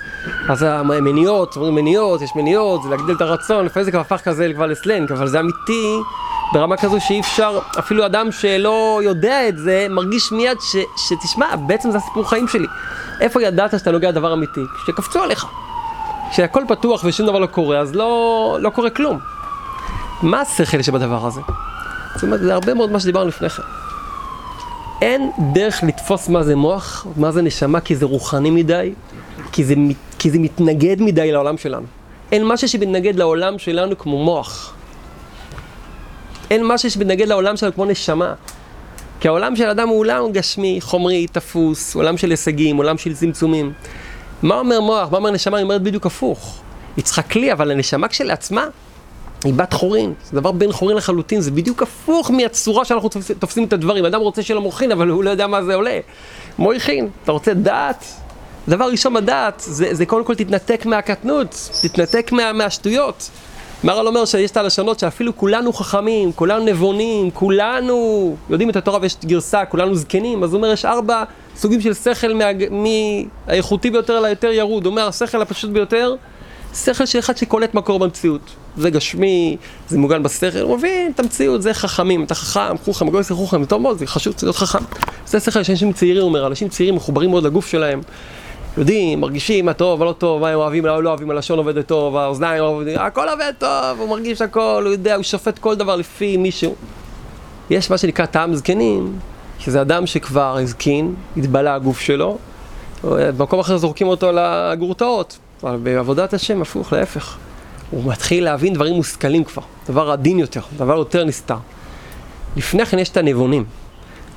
אז המניעות, אומרים מניעות, יש מניעות, זה להגדיל את הרצון, לפעמים זה כבר הפך כזה כבר לסלנג, אבל זה אמיתי ברמה כזו שאי אפשר, אפילו אדם שלא יודע את זה, מרגיש מיד ש, שתשמע, בעצם זה הסיפור חיים שלי. איפה ידעת שאתה נוגע דבר אמיתי? כשקפצו עליך. כשהכל פתוח ושום דבר לא קורה, אז לא, לא קורה כלום. מה השכל שבדבר הזה? זאת אומרת, זה הרבה מאוד מה שדיברנו לפני כן. אין דרך לתפוס מה זה מוח, מה זה נשמה, כי זה רוחני מדי, כי זה, כי זה מתנגד מדי לעולם שלנו. אין משהו שמתנגד לעולם שלנו כמו מוח. אין משהו שמתנגד לעולם שלנו כמו נשמה. כי העולם של אדם הוא עולם גשמי, חומרי, תפוס, עולם של הישגים, עולם של צמצומים. מה אומר מוח? מה אומר נשמה? היא אומרת בדיוק הפוך. היא צריכה כלי, אבל הנשמה כשלעצמה היא בת חורין, זה דבר בן חורין לחלוטין, זה בדיוק הפוך מהצורה שאנחנו תופסים, את הדברים. אדם רוצה שיהיה לו מוחין, אבל הוא לא יודע מה זה עולה. מויכין, אתה רוצה דעת? דבר ראשון בדעת, זה, זה קודם כל תתנתק מהקטנות, תתנתק מה, מהשטויות. מרל אומר שיש את הלשונות שאפילו כולנו חכמים, כולנו נבונים, כולנו יודעים את התורה ויש גרסה, כולנו זקנים, אז הוא אומר יש ארבע סוגים של שכל מהאיכותי ביותר ליותר ירוד. הוא אומר השכל הפשוט ביותר, שכל של אחד שקולט מקור במציאות. זה גשמי, זה מוגן בשכל, הוא מבין את המציאות, זה חכמים, אתה חכם, חוכם, גוי חוכם, טוב מאוד, זה חשוב להיות חכם. זה שכל של אנשים צעירים, הוא אומר, אנשים צעירים מחוברים מאוד לגוף שלהם. יודעים, מרגישים מה טוב, מה לא טוב, מה הם אוהבים, מה לא אוהבים, הלשון עובדת טוב, האוזניים עובדים, הכל עובד טוב, הוא מרגיש הכל, הוא יודע, הוא שופט כל דבר לפי מישהו. יש מה שנקרא טעם זקנים, שזה אדם שכבר הזקין, התבלה הגוף שלו, במקום אחר זורקים אותו לגרוטאות, אבל בעבודת השם הפוך, להפך. הוא מתחיל להבין דברים מושכלים כבר, דבר עדין יותר, דבר יותר נסתר. לפני כן יש את הנבונים,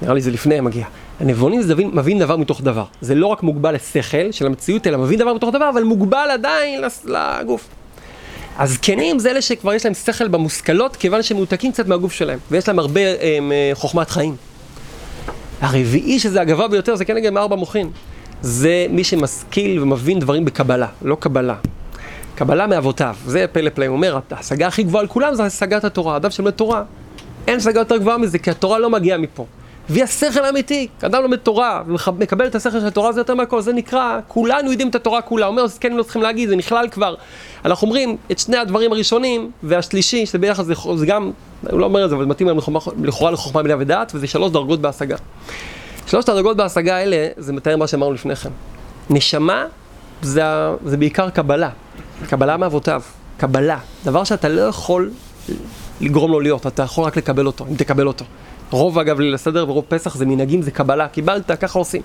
נראה לי זה לפני מגיע. הנבונים זה מבין, מבין דבר מתוך דבר. זה לא רק מוגבל לשכל של המציאות, אלא מבין דבר מתוך דבר, אבל מוגבל עדיין לגוף. הזקנים זה אלה שכבר יש להם שכל במושכלות, כיוון שהם מנותקים קצת מהגוף שלהם, ויש להם הרבה הם, אה, חוכמת חיים. הרביעי, שזה הגבוה ביותר, זה כנגד מארבע מוחין. זה מי שמשכיל ומבין דברים בקבלה, לא קבלה. קבלה מאבותיו, זה פלא פלא, הוא אומר, ההשגה הכי גבוהה על כולם זה השגת התורה. אדם שלומד תורה, אין השגה יותר גבוהה מזה, כי התורה לא מגיעה מפה. והיא השכל האמיתי, אדם לומד תורה ומקבל את השכל של התורה זה יותר מהכל, זה נקרא, כולנו יודעים את התורה כולה, אומר אז כן לא צריכים להגיד, זה נכלל כבר. אנחנו אומרים את שני הדברים הראשונים, והשלישי, שזה ביחד זה, זה גם, הוא לא אומר את זה, אבל מתאים לכאורה לחוכמה בלב ודעת, וזה שלוש דרגות בהשגה. שלוש הדרגות בהשגה האלה, זה מתאר מה שאמרנו לפני כן. נשמה זה, זה בעיקר קבלה, קבלה מאבותיו, קבלה, דבר שאתה לא יכול לגרום לו להיות, אתה יכול רק לקבל אותו, אם תקבל אותו. רוב אגב ליל הסדר ורוב פסח זה מנהגים, זה קבלה, קיבלת, ככה עושים.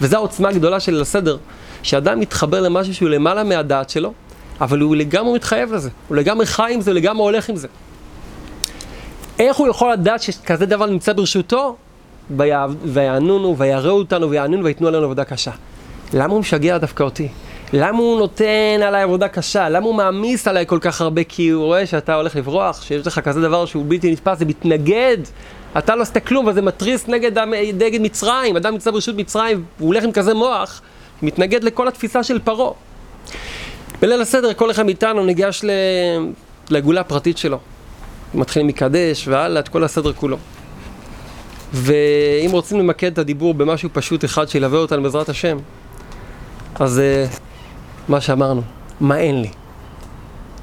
וזו העוצמה הגדולה של ליל הסדר, שאדם מתחבר למשהו שהוא למעלה מהדעת שלו, אבל הוא לגמרי מתחייב לזה, הוא לגמרי חי עם זה, הוא לגמרי הולך עם זה. איך הוא יכול לדעת שכזה דבר נמצא ברשותו? ויענונו ויראו אותנו ויענונו ויתנו עלינו עבודה קשה. למה הוא משגע דווקא אותי? למה הוא נותן עליי עבודה קשה? למה הוא מעמיס עליי כל כך הרבה? כי הוא רואה שאתה הולך לברוח, שיש לך כזה דבר שהוא בלתי נתפס, זה מתנגד. אתה לא עשית כלום, וזה מתריס נגד, נגד מצרים. אדם נמצא ברשות מצרים, והוא הולך עם כזה מוח, מתנגד לכל התפיסה של פרעה. בליל הסדר כל אחד מאיתנו ניגש לגאולה הפרטית שלו. מתחילים מקדש והלאה, את כל הסדר כולו. ואם רוצים למקד את הדיבור במשהו פשוט אחד שילווה אותנו בעזרת השם, אז uh, מה שאמרנו, מה אין לי?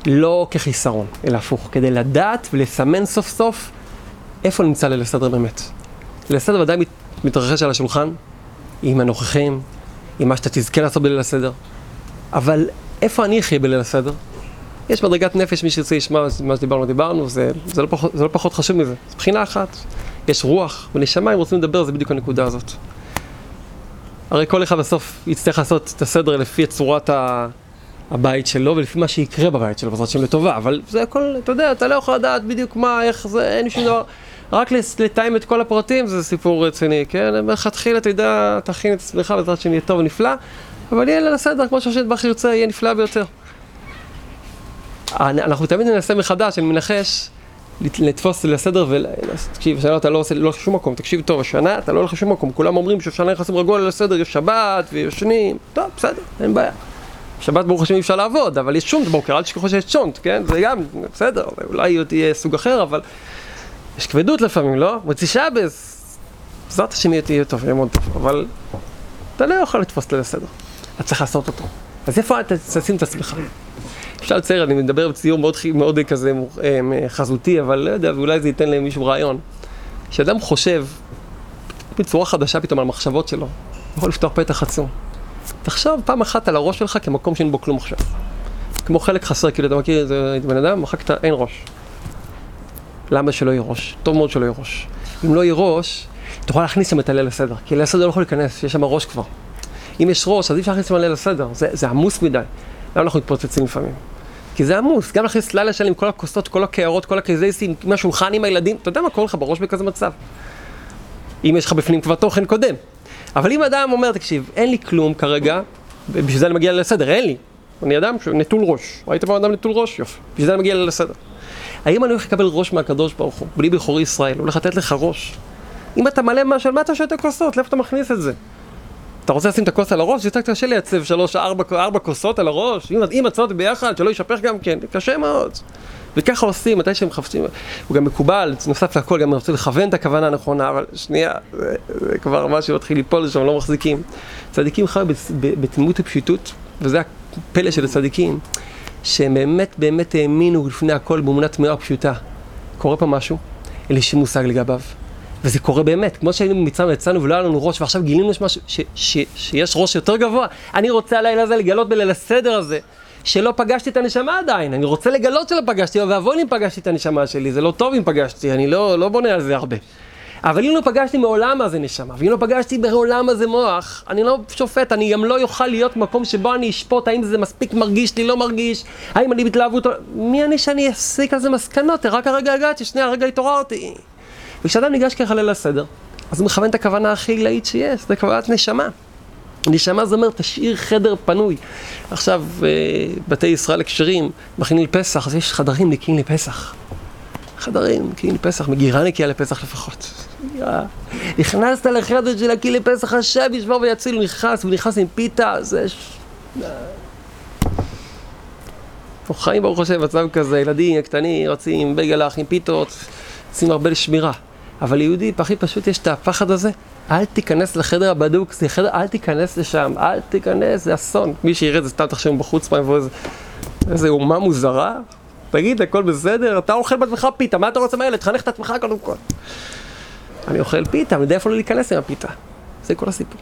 לא כחיסרון, אלא הפוך, כדי לדעת ולסמן סוף סוף איפה נמצא ליל הסדר באמת. ליל הסדר ודאי מת, מתרחש על השולחן, עם הנוכחים, עם מה שאתה תזכה לעשות בליל הסדר. אבל איפה אני אחיה בליל הסדר? יש מדרגת נפש, מי שירצה לשמוע מה שדיברנו, דיברנו, זה, זה, לא פחות, זה לא פחות חשוב מזה. זו בחינה אחת. יש רוח ונשמה, אם רוצים לדבר, זה בדיוק הנקודה הזאת. הרי כל אחד בסוף יצטרך לעשות את הסדר לפי צורת הבית שלו ולפי מה שיקרה בבית שלו, בעזרת השם לטובה, אבל זה הכל, אתה יודע, אתה לא יכול לדעת בדיוק מה, איך זה, אין שום דבר. רק לתאם את כל הפרטים זה סיפור רציני, כן? מלכתחילה יודע, תכין את עצמך בעזרת השם יהיה טוב ונפלא, אבל יהיה ליל הסדר, כמו שהשם בכי ירצה, יהיה נפלא ביותר. אנחנו תמיד ננסה מחדש, אני מנחש, לתפוס לסדר ותקשיב, השנה אתה לא עושה, לא לשום מקום, תקשיב טוב, השנה אתה לא הולך לשום מקום, כולם אומרים שהשנה נכנסים רגוע לסדר, יש שבת וישנים, טוב, בסדר, אין בעיה. שבת ברוך השם אי אפשר לעבוד, אבל יש שונט בוקר, אל תשכחו שיש שונט, כן? זה גם, בסדר, אולי תהיה סוג אחר, אבל יש כבדות לפעמים, לא? מוציא שבס, בעזרת השם יהיה טוב, יהיה מאוד טוב, אבל אתה לא יכול לתפוס לסדר, אתה צריך לעשות אותו. אז איפה אתה תשים את עצמך? אפשר לצייר, אני מדבר בציור מאוד, מאוד כזה אה, חזותי, אבל לא יודע, ואולי זה ייתן למישהו רעיון. כשאדם חושב בצורה חדשה פתאום על המחשבות שלו, יכול לפתוח פתח עצום. תחשוב פעם אחת על הראש שלך כמקום שאין בו כלום עכשיו. כמו חלק חסר, כאילו אתה מכיר איזה בן אדם, מחקת, אין ראש. למה שלא יהיה ראש? טוב מאוד שלא יהיה ראש. אם לא יהיה ראש, תוכל להכניס שם את הליל הסדר, כי ליל הסדר לא יכול להיכנס, יש שם ראש כבר. אם יש ראש, אז אי אפשר להכניס שם ליל הסדר, זה, זה עמוס מדי. למה אנחנו מתפוצצים לפעמים? כי זה עמוס, גם להכניס לילה שלם עם כל הכוסות, כל הקערות, כל הקייזייסים, עם השולחן עם הילדים, אתה יודע מה קורה לך בראש בכזה מצב? אם יש לך בפנים כבר תוכן קודם. אבל אם אדם אומר, תקשיב, אין לי כלום כרגע, בשביל זה אני מגיע לסדר, אין לי. אני אדם נטול ראש. ראית פעם אדם נטול ראש? יופי. בשביל זה אני מגיע ליל הסדר. האם אני הולך לקבל ראש מהקדוש ברוך הוא, בלי בכורי ישראל, הולך לתת לך ראש? אם אתה מלא משהו, מה אתה שותה כוסות? לאיפה אתה מכניס את זה? אתה רוצה לשים את הכוס על הראש? זה יותר קשה לייצב שלוש, ארבע, ארבע כוסות על הראש? אם, אם עצות ביחד, שלא יישפך גם כן, קשה מאוד. וככה עושים, מתי שהם חפצים, הוא גם מקובל, נוסף לכל, גם רוצה לכוון את הכוונה הנכונה, אבל שנייה, זה, זה כבר משהו מתחיל ליפול לשם, לא מחזיקים. צדיקים חיו בתמימות ופשיטות, וזה הפלא של הצדיקים, שהם באמת באמת האמינו לפני הכל באמונה תמימה ופשוטה. קורה פה משהו, אין לי שום מושג לגביו. וזה קורה באמת, כמו שהיינו במצרים ויצאנו ולא היה לנו ראש, ועכשיו גילינו משהו, ש, ש, שיש ראש יותר גבוה. אני רוצה הלילה הזה לגלות בליל הסדר הזה, שלא פגשתי את הנשמה עדיין. אני רוצה לגלות שלא פגשתי, ואבוי אם פגשתי את הנשמה שלי, זה לא טוב אם פגשתי, אני לא, לא בונה על זה הרבה. אבל אם לא פגשתי מעולם הזה נשמה, ואם לא פגשתי בעולם הזה מוח, אני לא שופט, אני גם לא יוכל להיות במקום שבו אני אשפוט האם זה מספיק מרגיש לי, לא מרגיש, האם אני בהתלהבות, מי אני שאני אסיק על זה מסקנות? רק הרגע הגעתי, שנייה, הרגע התעוררתי. וכשאדם ניגש ככה ליל הסדר, אז הוא מכוון את הכוונה הכי עילאית שיש, זה כוונת נשמה. נשמה זה אומר, תשאיר חדר פנוי. עכשיו, אה, בתי ישראל הכשרים, מכינים לפסח, אז יש חדרים נקיים לפסח. חדרים נקיים לפסח, מגירה נקייה לפסח לפחות. נכנסת לחדר של הקיא לפסח, השם ישבור ויציל, הוא נכנס, הוא נכנס עם פיתה, זה... אנחנו חיים ברוך השם במצב כזה, ילדים קטנים, רצים בגלח עם פיתות, עושים הרבה לשמירה. אבל ליהודי הכי פשוט יש את הפחד הזה, אל תיכנס לחדר הבדוק, זה חדר, אל תיכנס לשם, אל תיכנס, זה אסון. מי שיראה את זה סתם תחשבו בחוץ, מה יבוא איזה, איזה אומה מוזרה? תגיד, הכל בסדר? אתה אוכל בעצמך פיתה, מה אתה רוצה מהילד? תחנך את עצמך קודם כל. אני אוכל פיתה, אני יודע איפה לא להיכנס עם הפיתה. זה כל הסיפור.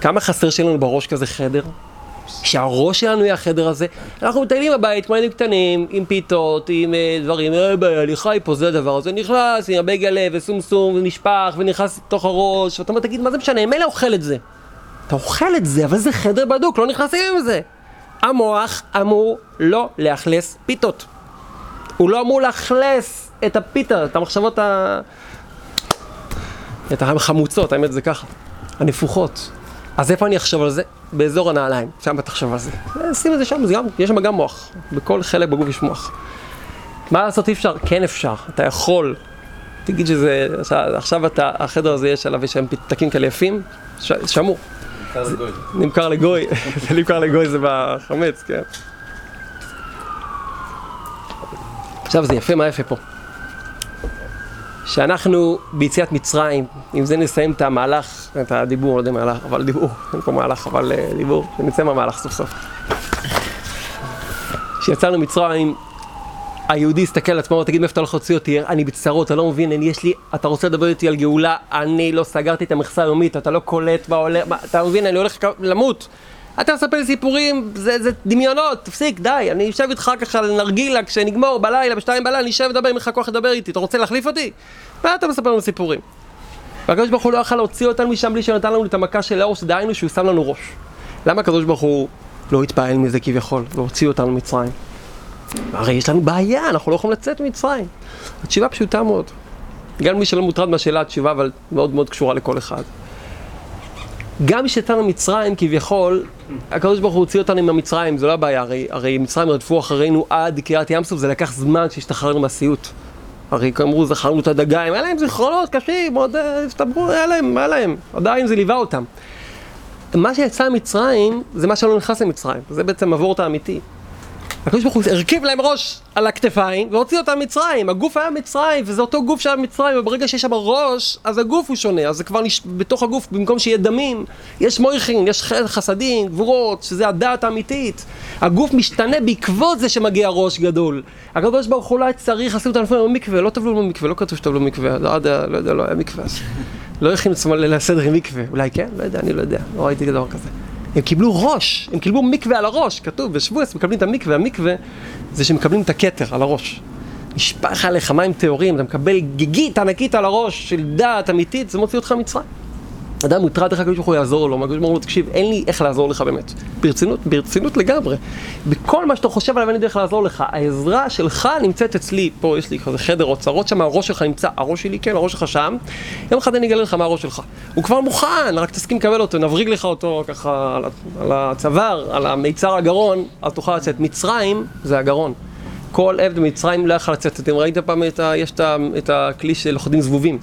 כמה חסר שלנו בראש כזה חדר? שהראש שלנו יהיה החדר הזה. אנחנו מטיילים בבית כמו ילדים קטנים, עם פיתות, עם uh, דברים, אה בעיה, אני חי פה, זה הדבר הזה, נכנס עם הבייגלה וסומסום ונשפך ונכנס לתוך הראש, ואתה אומר, תגיד, מה זה משנה, מילא אוכל את זה. אתה אוכל את זה, אבל זה חדר בדוק, לא נכנסים עם זה. המוח אמור לא לאכלס פיתות. הוא לא אמור לאכלס את הפיתה, את המחשבות ה... את החמוצות, האמת זה ככה, הנפוחות. אז איפה אני אחשוב על זה? באזור הנעליים, שם תחשוב על זה. שים את זה שם, זה גם, יש שם גם מוח. בכל חלק בגוף יש מוח. מה לעשות אי אפשר? כן אפשר, אתה יכול. תגיד שזה, עכשיו אתה, החדר הזה יש עליו, יש שם פתקים כאלה יפים, שמור. נמכר לגוי. נמכר לגוי, <laughs> זה נמכר לגוי זה בחמץ, כן. עכשיו זה יפה, מה יפה פה? שאנחנו ביציאת מצרים, עם זה נסיים את המהלך, את הדיבור, לא יודע מהלך, אבל דיבור, <laughs> אין פה מהלך, אבל uh, דיבור, שנצא מהמהלך סוף סוף. כשיצאנו מצרים, היהודי הסתכל על עצמו, תגיד מאיפה אתה הולך להוציא אותי, אני בצרות, אתה לא מבין, אני, יש לי, אתה רוצה לדבר איתי על גאולה, אני לא סגרתי את המכסה היומית, אתה לא קולט בעולה, אתה מבין, אני הולך למות. אתה מספר לי סיפורים, זה, זה דמיונות, תפסיק, די, אני אשב איתך ככה על נרגילה, כשנגמור בלילה, בשתיים בלילה, אני אשב לדבר, אם לך כוח לדבר איתי, אתה רוצה להחליף אותי? מה אתה מספר לנו סיפורים? והקדוש ברוך הוא לא יכל להוציא אותנו משם בלי שנתן לנו את המכה של האוס, דהיינו שהוא שם לנו ראש. למה הקדוש ברוך הוא לא התפעל מזה כביכול, והוציא אותנו ממצרים? הרי יש לנו בעיה, אנחנו לא יכולים לצאת ממצרים. התשובה פשוטה מאוד. גם מי שלא מוטרד מהשאלה, התשובה אבל מאוד מאוד קשורה לכל אחד. גם כשיצאנו ממצרים כביכול, הקדוש ברוך הוא הוציא אותנו ממצרים, זו לא הבעיה, הרי, הרי מצרים רדפו אחרינו עד קריעת ים סוף, זה לקח זמן כשהשתחררנו מהסיוט. הרי כאמרו, זכרנו את הדגיים, היה להם זיכרונות קשים, עוד הסתברו, היה להם, היה להם, עדיין זה ליווה אותם. מה שיצא ממצרים, זה מה שלא נכנס למצרים, זה בעצם הוורט האמיתי. הקדוש ברוך הוא הרכיב להם ראש על הכתפיים והוציא אותם ממצרים. הגוף היה מצרים, וזה אותו גוף שהיה במצרים, וברגע שיש שם ראש, אז הגוף הוא שונה. אז זה כבר נש... בתוך הגוף, במקום שיהיה דמים, יש מויכין, יש חסדים, גבורות, שזה הדעת האמיתית. הגוף משתנה בעקבות זה שמגיע ראש גדול. הקדוש ברוך הוא אולי צריך לשים לפעמים במקווה, לא טבלו במקווה, לא כתוב שטבלו במקווה, לא יודע, לא יודע, לא היה מקווה. לא הכין עצמם לסדר עם מקווה, אולי כן? לא יודע, אני לא יודע, לא ראיתי דבר כזה. הם קיבלו ראש, הם קיבלו מקווה על הראש, כתוב בשבועס מקבלים את המקווה, המקווה זה שמקבלים את הכתר על הראש. נשפך עליך מים טהורים, אתה מקבל גיגית ענקית על הראש של דעת אמיתית, זה מוציא אותך ממצרים. אדם מוטרד איך הקדוש ברוך הוא יעזור לו, הקדוש ברוך הוא תקשיב, אין לי איך לעזור לך באמת. ברצינות, ברצינות לגמרי. בכל מה שאתה חושב עליו אין לי דרך לעזור לך. העזרה שלך נמצאת אצלי, פה יש לי כזה חדר אוצרות שם, הראש שלך נמצא, הראש שלי כן, הראש שלך שם. יום אחד אני אגלה לך מה הראש שלך. הוא כבר מוכן, רק תסכים לקבל אותו, נבריג לך אותו ככה על, על הצוואר, על המיצר הגרון, אז תוכל לצאת. מצרים זה הגרון. כל עבד במצרים לא יכול לצאת. אתם ראיתם פעם את ה... יש את הכלי של לוכדים זבובים.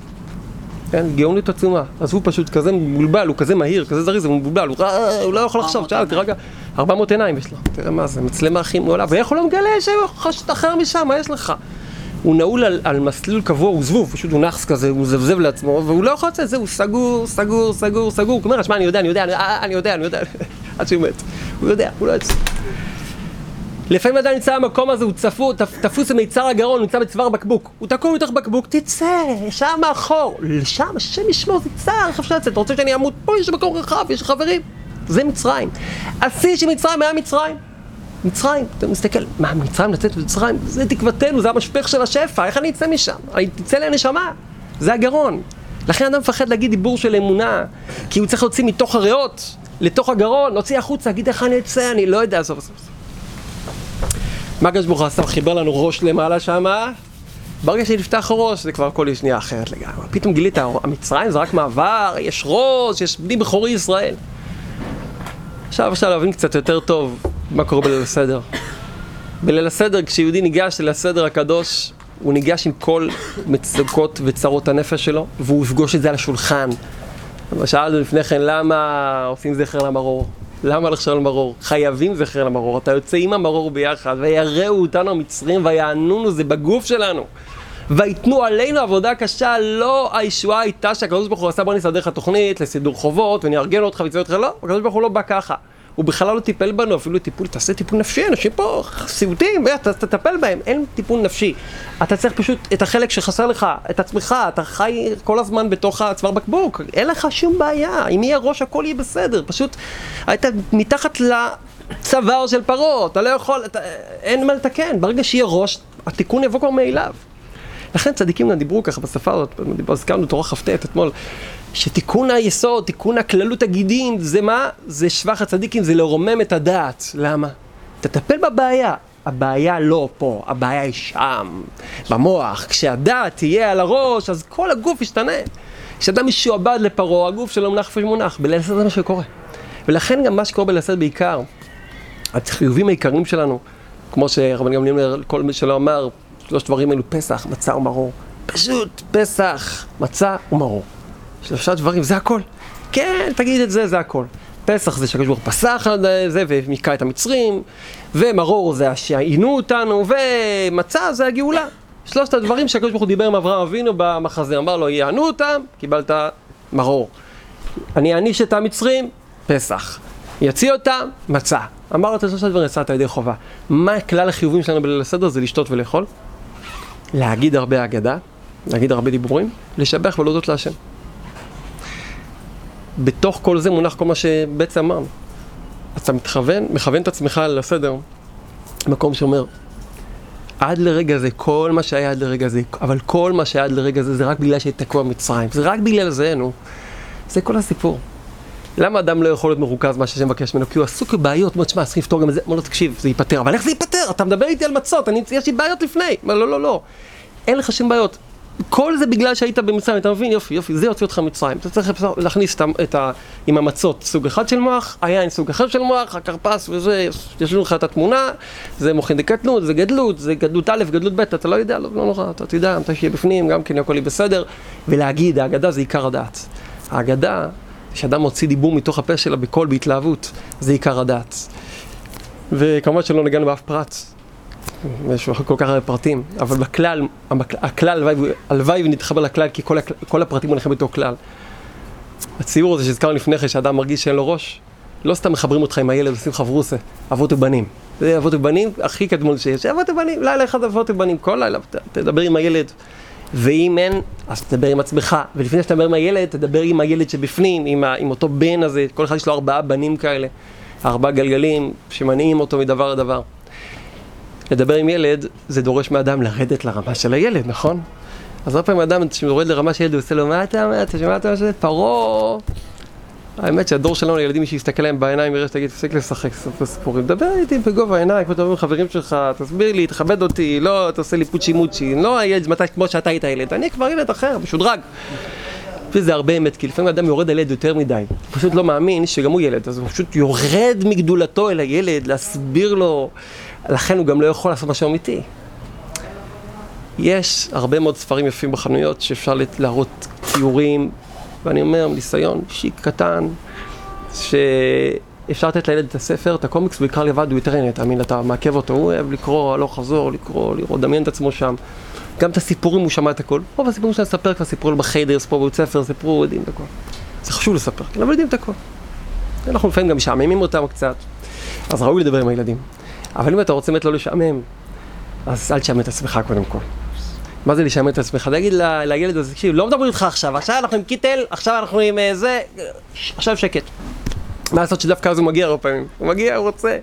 כן, גאונית עצומה. אז הוא פשוט כזה מבולבל, הוא כזה מהיר, כזה זריז, הוא מבולבל, הוא, לא יכול לחשוב, שאל, תראה רגע, 400 עיניים יש לו, תראה מה זה, מצלמה הכי מעולה, ואיך הוא לא מגלה שיכול להשתחרר משם, מה יש לך? הוא נעול על, על מסלול קבוע, הוא זבוב, פשוט הוא נאחס כזה, הוא זבזב לעצמו, והוא לא יכול לצאת, זהו, סגור, סגור, סגור, סגור, הוא אומר, שמע, אני יודע, אני יודע, אני יודע, אני יודע, <laughs> עד שהוא מת. הוא יודע, הוא לא יצא. לפעמים אדם נמצא במקום הזה, הוא צפו, תפוס במיצר הגרון, נמצא בצוואר בקבוק. הוא תקוע מתוך בקבוק, תצא, שם מאחור. לשם, השם ישמור, תצא, איך אפשר לצאת? אתה רוצה שאני אמות? פה יש מקום רחב, יש חברים. זה מצרים. השיא של מצרים היה מצרים. מצרים, אתה מסתכל, מה, מצרים לצאת ממצרים? זה תקוותנו, זה המשפך של השפע, איך אני אצא משם? אני תצא לי הנשמה, זה הגרון. לכן אדם מפחד להגיד דיבור של אמונה, כי הוא צריך להוציא מתוך הריאות, לתוך הגרון, להוציא החוצה, להגיד איך אני אצא, אני לא יודע, סוף סוף. מה הקדוש ברוך הוא עשה? חיבר לנו ראש למעלה שמה? ברגע שנפתח ראש זה כבר הכל שנייה אחרת לגמרי. פתאום גילית, המצרים זה רק מעבר, יש ראש, יש בני בכורי ישראל. עכשיו אפשר להבין קצת יותר טוב מה קורה בליל הסדר. בליל הסדר, כשיהודי ניגש לליל הסדר הקדוש, הוא ניגש עם כל מצוקות וצרות הנפש שלו, והוא יפגוש את זה על השולחן. שאלנו לפני כן, למה עושים זכר למרור? למה לחשוב על מרור? חייבים זכר למרור. אתה יוצא עם המרור ביחד, ויראו אותנו המצרים ויענונו, זה בגוף שלנו. ויתנו עלינו עבודה קשה, לא הישועה הייתה שהקדוש ברוך הוא עשה בוא נסדר לך תוכנית לסידור חובות ונארגן אותך ויצא אותך, לא, הקדוש ברוך הוא לא בא ככה. הוא בכלל לא טיפל בנו, אפילו טיפול, תעשה טיפול נפשי, אנשים פה סיוטים, תטפל בהם, אין טיפול נפשי. אתה צריך פשוט את החלק שחסר לך, את עצמך, אתה חי כל הזמן בתוך הצוואר בקבוק, אין לך שום בעיה, אם יהיה ראש הכל יהיה בסדר, פשוט היית מתחת לצוואר של פרעה, אתה לא יכול, אתה, אין מה לתקן, ברגע שיהיה ראש, התיקון יבוא כבר מאליו. לכן צדיקים גם דיברו ככה בשפה הזאת, הזכרנו תורה כ"ט אתמול, שתיקון היסוד, תיקון הכללות הגידין, זה מה? זה שבח הצדיקים, זה לרומם את הדעת. למה? תטפל בבעיה. הבעיה לא פה, הבעיה היא שם, במוח. כשהדעת תהיה על הראש, אז כל הגוף ישתנה. כשאדם משועבד לפרעה, הגוף שלו מונח כפי שמונח. בליל הסדר זה מה שקורה. ולכן גם מה שקורה בליל הסדר בעיקר, החיובים העיקריים שלנו, כמו שרבן גמליאל, כל מי שלא אמר, שלושת דברים אלו פסח, מצה ומרור. פשוט פסח, מצה ומרור. שלושה דברים, זה הכל. כן, תגיד את זה, זה הכל. פסח זה שהקדוש ברוך הוא פסח על זה ומכה את המצרים, ומרור זה שעינו אותנו, ומצה זה הגאולה. שלושת הדברים שהקדוש ברוך הוא דיבר עם אברהם אבינו במחזה, אמר לו, יענו אותם, קיבלת מרור. אני אעניש את המצרים, פסח. יציע אותם, מצה. אמר לו את השלושה דברים, יצאת ידי חובה. מה כלל החיובים שלנו בליל הסדר? זה לשתות ולאכול, להגיד הרבה אגדה, להגיד הרבה דיבורים, לשבח ולהודות להשם. בתוך כל זה מונח כל מה שבעצם אמרנו. אתה מתכוון, מכוון את עצמך לסדר, מקום שאומר, עד לרגע זה, כל מה שהיה עד לרגע זה, אבל כל מה שהיה עד לרגע זה, זה רק בגלל שתקוע מצרים. זה רק בגלל זה, נו. זה כל הסיפור. למה אדם לא יכול להיות מרוכז מה שהשם מבקש ממנו? כי הוא עסוק בבעיות, אומר, שמע, צריך לפתור גם את זה. אומר לו, תקשיב, זה ייפתר. אבל איך זה ייפתר? אתה מדבר איתי על מצות, אני, יש לי בעיות לפני. אומר, לא, לא, לא. אין לך שום בעיות. כל זה בגלל שהיית במצרים, אתה מבין? יופי, יופי, זה יוציא אותך ממצרים. אתה צריך להכניס את את ה, עם המצות סוג אחד של מוח, היין סוג אחר של מוח, הכרפס וזה, יש לנו לך את התמונה, זה מוחין דקטנות, זה גדלות, זה גדלות א', גדלות ב', אתה לא יודע, לא, לא נורא, אתה תדע, אתה שיהיה בפנים, גם כן הכל יהיה בסדר, ולהגיד, ההגדה זה עיקר הדעת. ההגדה, כשאדם מוציא דיבור מתוך הפה שלה בקול, בהתלהבות, זה עיקר הדעת. וכמובן שלא נגענו באף פרט. יש כל כך הרבה פרטים, אבל בכלל, הכלל, הלוואי ונתחבר לכלל, כי כל, כל הפרטים מונחים בתוך כלל. הציור הזה שהזכרנו לפני כן, שאדם מרגיש שאין לו ראש, לא סתם מחברים אותך עם הילד ועושים חברוסה, אבות ובנים. זה אבות ובנים הכי קדמון שיש, אבות ובנים, לילה אחד אבות ובנים, כל לילה, תדבר עם הילד. ואם אין, אז תדבר עם עצמך. ולפני שתדבר עם הילד, תדבר עם הילד שבפנים, עם, ה, עם אותו בן הזה, כל אחד יש לו ארבעה בנים כאלה, ארבעה גלגלים שמניעים אותו מדבר לדבר. לדבר עם ילד, זה דורש מאדם לרדת לרמה של הילד, נכון? אז הרבה פעמים אדם שיורד לרמה של ילד, הוא עושה לו, מה אתה אומר? אתה שומע את זה? פרעה, האמת שהדור שלנו, ילדים שיסתכל להם בעיניים, יראה שתגיד, תפסיק לשחק בסיפורים. דבר איתי בגובה העיניים, כמו שאתה אומר חברים שלך, תסביר לי, תכבד אותי, לא תעשה לי פוצ'י מוצ'י, לא הילד מתי כמו שאתה היית ילד, אני כבר ילד אחר, משודרג. וזה הרבה אמת, כי לפעמים אדם יורד על ילד יותר מדי, הוא פשוט לא מאמין שגם הוא ילד, אז הוא פשוט יורד מגדולתו אל הילד, להסביר לו, לכן הוא גם לא יכול לעשות משהו אמיתי. יש הרבה מאוד ספרים יפים בחנויות שאפשר להראות ציורים, ואני אומר, ניסיון אישי קטן, שאפשר לתת לילד את הספר, את הקומיקס, בעיקר לבד, הוא יותר עניין, תאמין, אתה מעכב אותו, הוא אוהב לקרוא, הלוך חזור, לקרוא, לראות, דמיין את עצמו שם. גם את הסיפורים הוא שמע את הכל. רוב הסיפורים שלהם לספר כבר סיפרו בחיידר, סיפרו בבית ספר, סיפרו, יודעים את הכל. זה חשוב לספר, כן, אבל יודעים את הכל. אנחנו לפעמים גם משעממים אותם קצת, אז ראוי לדבר עם הילדים. אבל אם אתה רוצה באמת לא לשעמם, אז אל תשעמם את עצמך קודם כל. מה זה לשעמם את עצמך? להגיד לילד הזה, תקשיב, לא מדברים איתך עכשיו, עכשיו אנחנו עם קיטל, עכשיו אנחנו עם אה, זה, עכשיו שקט. מה לעשות שדווקא אז הוא מגיע הרבה פעמים? הוא מגיע, הוא רוצה.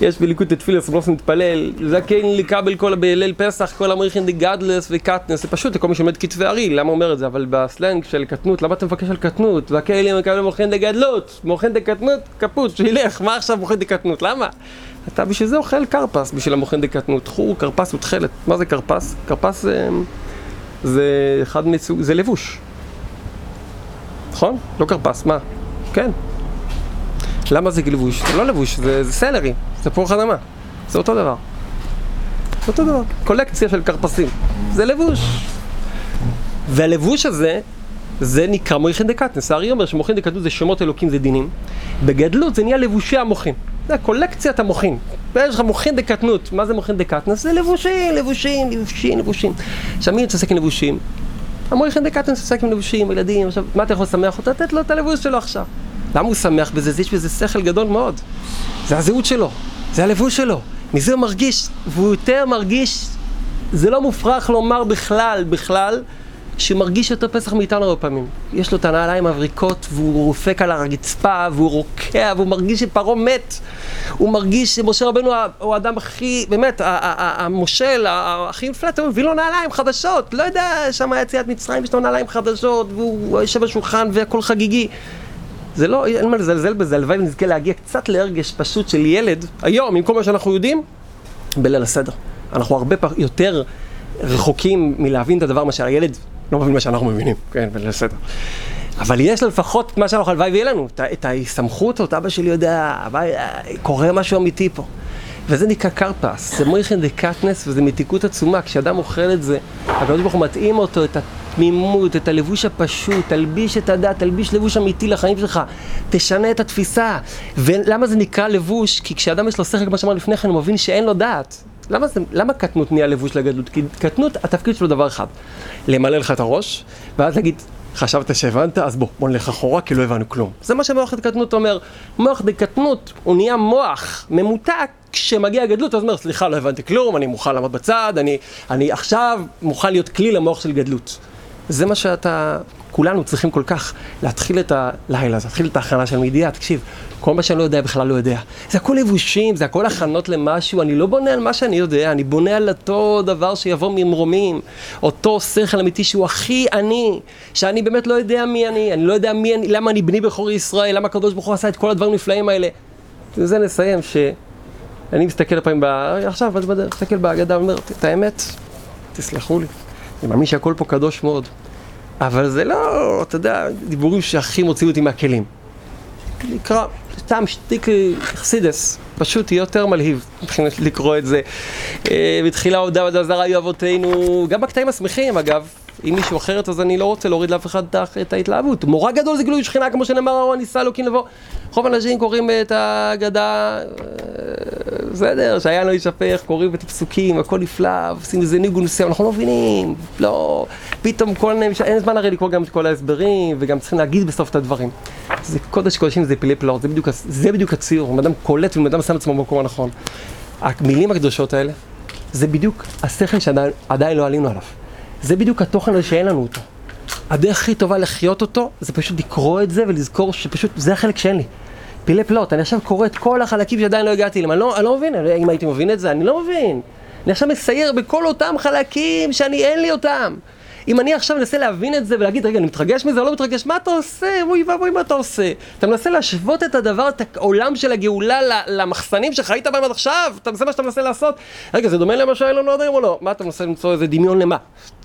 יש בליקוד תפילס, בלוס מתפלל, זה כן לקבל כל בליל פסח, כל המריחין דה גדלס וקטנס, זה פשוט לכל מי שלומד כתבי ארי, למה הוא אומר את זה? אבל בסלנג של קטנות, למה אתה מבקש על קטנות? מוכן דה גדלות, מוכן דה קטנות, קפוט, שילך, מה עכשיו מוכן דה קטנות? למה? אתה בשביל זה אוכל כרפס, בשביל המוכן דה קטנות. חור, כרפס ותכלת. מה זה כרפס? כרפס זה, זה אחד מסוג, זה לבוש. נכון? לא כרפס, מה? כן. למה זה לבוש? זה לא לבוש, זה, זה סלרי, זה פרוח אדמה. זה אותו דבר. זה אותו דבר. קולקציה של כרפסים. זה לבוש. והלבוש הזה, זה נקרא מויכין דקטנס. הארי אומר שמוחין דקטנס זה שמות אלוקים, זה דינים. בגדלות זה נהיה לבושי המוחין. זה קולקציית המוחין. ויש לך מוחין דקטנות. מה זה מוחין דקטנס? זה לבושים, לבושים, לבושים, לבושים. עכשיו מי מתעסק עם לבושים? המויכין דקטנס מתעסק עם לבושים, ילדים. עכשיו, מה אתה יכול לשמח אותו? לתת לו את הלבוש שלו עכשיו. למה הוא שמח בזה? יש בזה שכל גדול מאוד. זה הזהות שלו, זה הלבוש שלו. מזה הוא מרגיש, והוא יותר מרגיש, זה לא מופרך לומר בכלל, בכלל, שמרגיש יותר פסח מאיתנו הרבה פעמים. יש לו את הנעליים הבריקות, והוא רופק על הרצפה, והוא רוקע, והוא מרגיש שפרעה מת. הוא מרגיש שמשה רבנו הוא האדם הכי, באמת, המושל, הכי נפלט, הוא מביא לו נעליים חדשות. לא יודע, שם היה יציאת מצרים, יש לו נעליים חדשות, והוא יושב בשולחן והכל חגיגי. זה לא, אין מה לזלזל בזה, הלוואי ונזכה להגיע קצת להרגש פשוט של ילד, היום, עם כל מה שאנחנו יודעים, בליל הסדר. אנחנו הרבה פח, יותר רחוקים מלהבין את הדבר מה שהילד לא מבין מה שאנחנו מבינים, כן, בליל הסדר. אבל יש לפחות מה שאנחנו, הלוואי ויהיה לנו, את ההסתמכות, את אבא שלי יודע, קורה משהו אמיתי פה. וזה נקרא קרפס, זה מויכן דה קטנס וזה מתיקות עצומה, כשאדם אוכל את זה, הקדוש ברוך הוא מתאים אותו, את התמימות, את הלבוש הפשוט, תלביש את הדת, תלביש לבוש אמיתי לחיים שלך, תשנה את התפיסה. ולמה זה נקרא לבוש? כי כשאדם יש לו שכל, כמו שאמר לפני כן, הוא מבין שאין לו דעת. למה, זה, למה קטנות נהיה לבוש לגדלות? כי קטנות, התפקיד שלו דבר אחד, למלא לך את הראש, ואז להגיד, חשבת שהבנת? אז בוא, בוא נלך אחורה כי לא הבנו כלום. זה מה שמוח דקטנות אומר. מוח דקטנות הוא נהיה מוח ממותק כשמגיע הגדלות, אז אומר, סליחה, לא הבנתי כלום, אני מוכן לעמוד בצד, אני, אני עכשיו מוכן להיות כלי למוח של גדלות. זה מה שאתה, כולנו צריכים כל כך להתחיל את הלילה להתחיל את ההכנה של מידיעה, תקשיב, כל מה שאני לא יודע בכלל לא יודע. זה הכל לבושים, זה הכל הכנות למשהו, אני לא בונה על מה שאני יודע, אני בונה על אותו דבר שיבוא ממרומים, אותו שכל אמיתי שהוא הכי אני, שאני באמת לא יודע מי אני, אני לא יודע מי אני, למה אני בני בכור ישראל, למה הקדוש ברוך הוא עשה את כל הדברים הנפלאים האלה. וזה נסיים, שאני מסתכל פעמים, ב... עכשיו, מסתכל בהגדה ואומר, את האמת, תסלחו לי. אני מאמין שהכל פה קדוש מאוד. אבל זה לא, אתה יודע, דיבורים שהכי מוציאו אותי מהכלים. נקרא, סתם שטיק חסידס, פשוט יהיה יותר מלהיב מבחינת לקרוא את זה. אה, בתחילה הודעה ודזרה היו אבותינו, גם בקטעים השמחים אגב, אם מישהו אחרת אז אני לא רוצה להוריד לאף אחד את ההתלהבות. מורה גדול זה גילוי שכינה כמו שנאמר, או ניסה אלוקים לבוא. רוב האנשים קוראים את ההגדה, אה, בסדר, שהיה לא יישפך, קוראים את הפסוקים, הכל נפלא, עושים איזה ניגון מסוים, אנחנו לא מבינים, לא, פתאום כל מיני, אין זמן הרי לקרוא גם את כל ההסברים, וגם צריכים להגיד בסוף את הדברים. זה קודש קודשים, זה פילי פלאות, זה בדיוק, זה בדיוק הציור, אם אדם קולט ואם אדם שם עצמו במקום הנכון. המילים הקדושות האלה, זה בדיוק השכל שעדיין לא עלינו עליו. זה בדיוק התוכן הזה שאין לנו אותו. הדרך הכי טובה לחיות אותו, זה פשוט לקרוא את זה ולזכור שפשוט, זה החלק שאין לי. פילי פלוט, אני עכשיו קורא את כל החלקים שעדיין לא הגעתי אליהם, אני לא, אני לא מבין, אם הייתי מבין את זה, אני לא מבין. אני עכשיו מסייר בכל אותם חלקים שאני, אין לי אותם. אם אני עכשיו מנסה להבין את זה ולהגיד, רגע, אני מתרגש מזה או לא מתרגש, מה אתה עושה? אוי ואבוי, מה אתה עושה? אתה מנסה להשוות את הדבר, את העולם של הגאולה למחסנים שחיית בהם עד עכשיו? אתה מנסה מה שאתה מנסה לעשות? רגע, זה דומה למה שהיה לנו עד היום או לא? מה אתה מנסה למצוא איזה דמיון למה?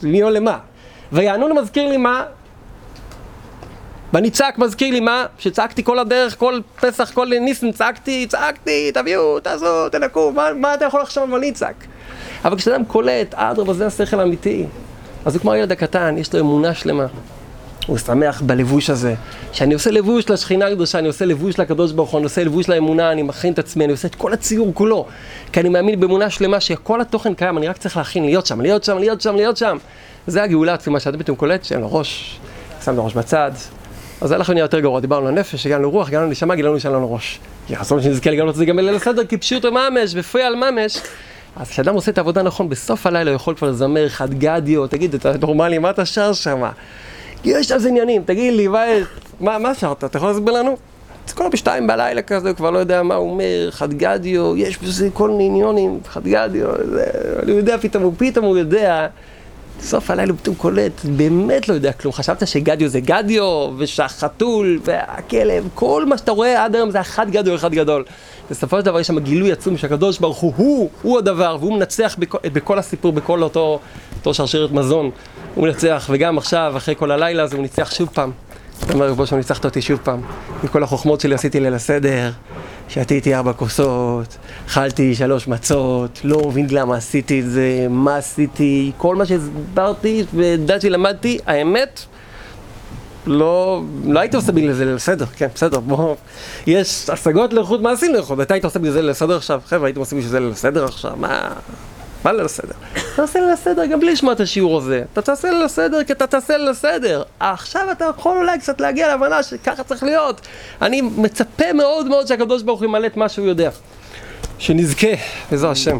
דמיון למה? ויענון מזכיר לי מה? ואני צעק, מזכיר לי מה? שצעקתי כל הדרך, כל פסח, כל ניסן, צעקתי, צעקתי, תביאו, תעשו, תנקו, מה, מה אתה יכול לחשוב על אני צעק? אבל כשאדם קולט, אדרבה, זה השכל האמיתי. אז הוא כמו הילד הקטן, יש לו אמונה שלמה. הוא שמח בלבוש הזה. כשאני עושה לבוש לשכינה הקדושה, אני עושה לבוש לקדוש ברוך הוא, אני עושה לבוש לאמונה, אני מכין את עצמי, אני עושה את כל הציור כולו. כי אני מאמין באמונה שלמה שכל התוכן קיים, אני רק צריך להכין, להיות שם, להיות שם, להיות שם, להיות שם. זה הגאולה עצמה, שאתה פתאום קולט שאין לו ראש, שם לו ראש בצד. אז זה הלך נהיה יותר גרוע, דיברנו על נפש, הגענו לרוח, הגענו לנשמה, גילינו שאין לנו ראש. יחסון שנזכה לגלות את זה גם בליל הסדר, כי פשוט ממש, בפרי על ממש. אז כשאדם עושה את העבודה נכון, בסוף הלילה הוא יכול כבר לזמר חד גדיו, תגיד, אתה נורמלי, מה אתה שר שם? יש שם עניינים, תגיד לי, מה, מה שרת? אתה יכול להסביר לנו? זה כל בשתיים בלילה כזה, הוא כבר לא יודע מה הוא אומר, חד גדיו, יש בזה כל מיני עניונים, חד גדיו, אני יודע, פתאום הוא פתאום הוא יודע. סוף הלילה הוא פתאום קולט, באמת לא יודע כלום. חשבת שגדיו זה גדיו, ושהחתול, והכלב, כל מה שאתה רואה עד היום זה אחד גדיו, אחד גדול. בסופו של דבר יש שם גילוי עצום שהקדוש ברוך הוא, הוא, הדבר, והוא מנצח בכל, בכל הסיפור, בכל אותו, אותו שרשרת מזון. הוא מנצח, וגם עכשיו, אחרי כל הלילה הזה, הוא ניצח שוב פעם. אתה אומר, בוא, ניצחת אותי שוב פעם. עם כל החוכמות שלי עשיתי ליל הסדר. שתיתי ארבע כוסות, אכלתי שלוש מצות, לא מבין למה עשיתי את זה, מה עשיתי, כל מה שהסברתי ודעתי, למדתי, האמת, לא, לא הייתי עושה בגלל זה לסדר, כן, בסדר, בוא, יש השגות לאיכות מעשים לאיכות, אתה היית עושה בגלל זה לסדר עכשיו, חבר'ה, הייתם עושים בגלל זה לסדר עכשיו, מה, מה ליל הסדר? תעשה ליל הסדר גם בלי לשמוע את השיעור הזה. אתה תעשה ליל הסדר כי אתה תעשה ליל הסדר. עכשיו אתה יכול אולי קצת להגיע להבנה שככה צריך להיות. אני מצפה מאוד מאוד שהקדוש ברוך הוא ימלא את מה שהוא יודע. שנזכה, בעזרת השם.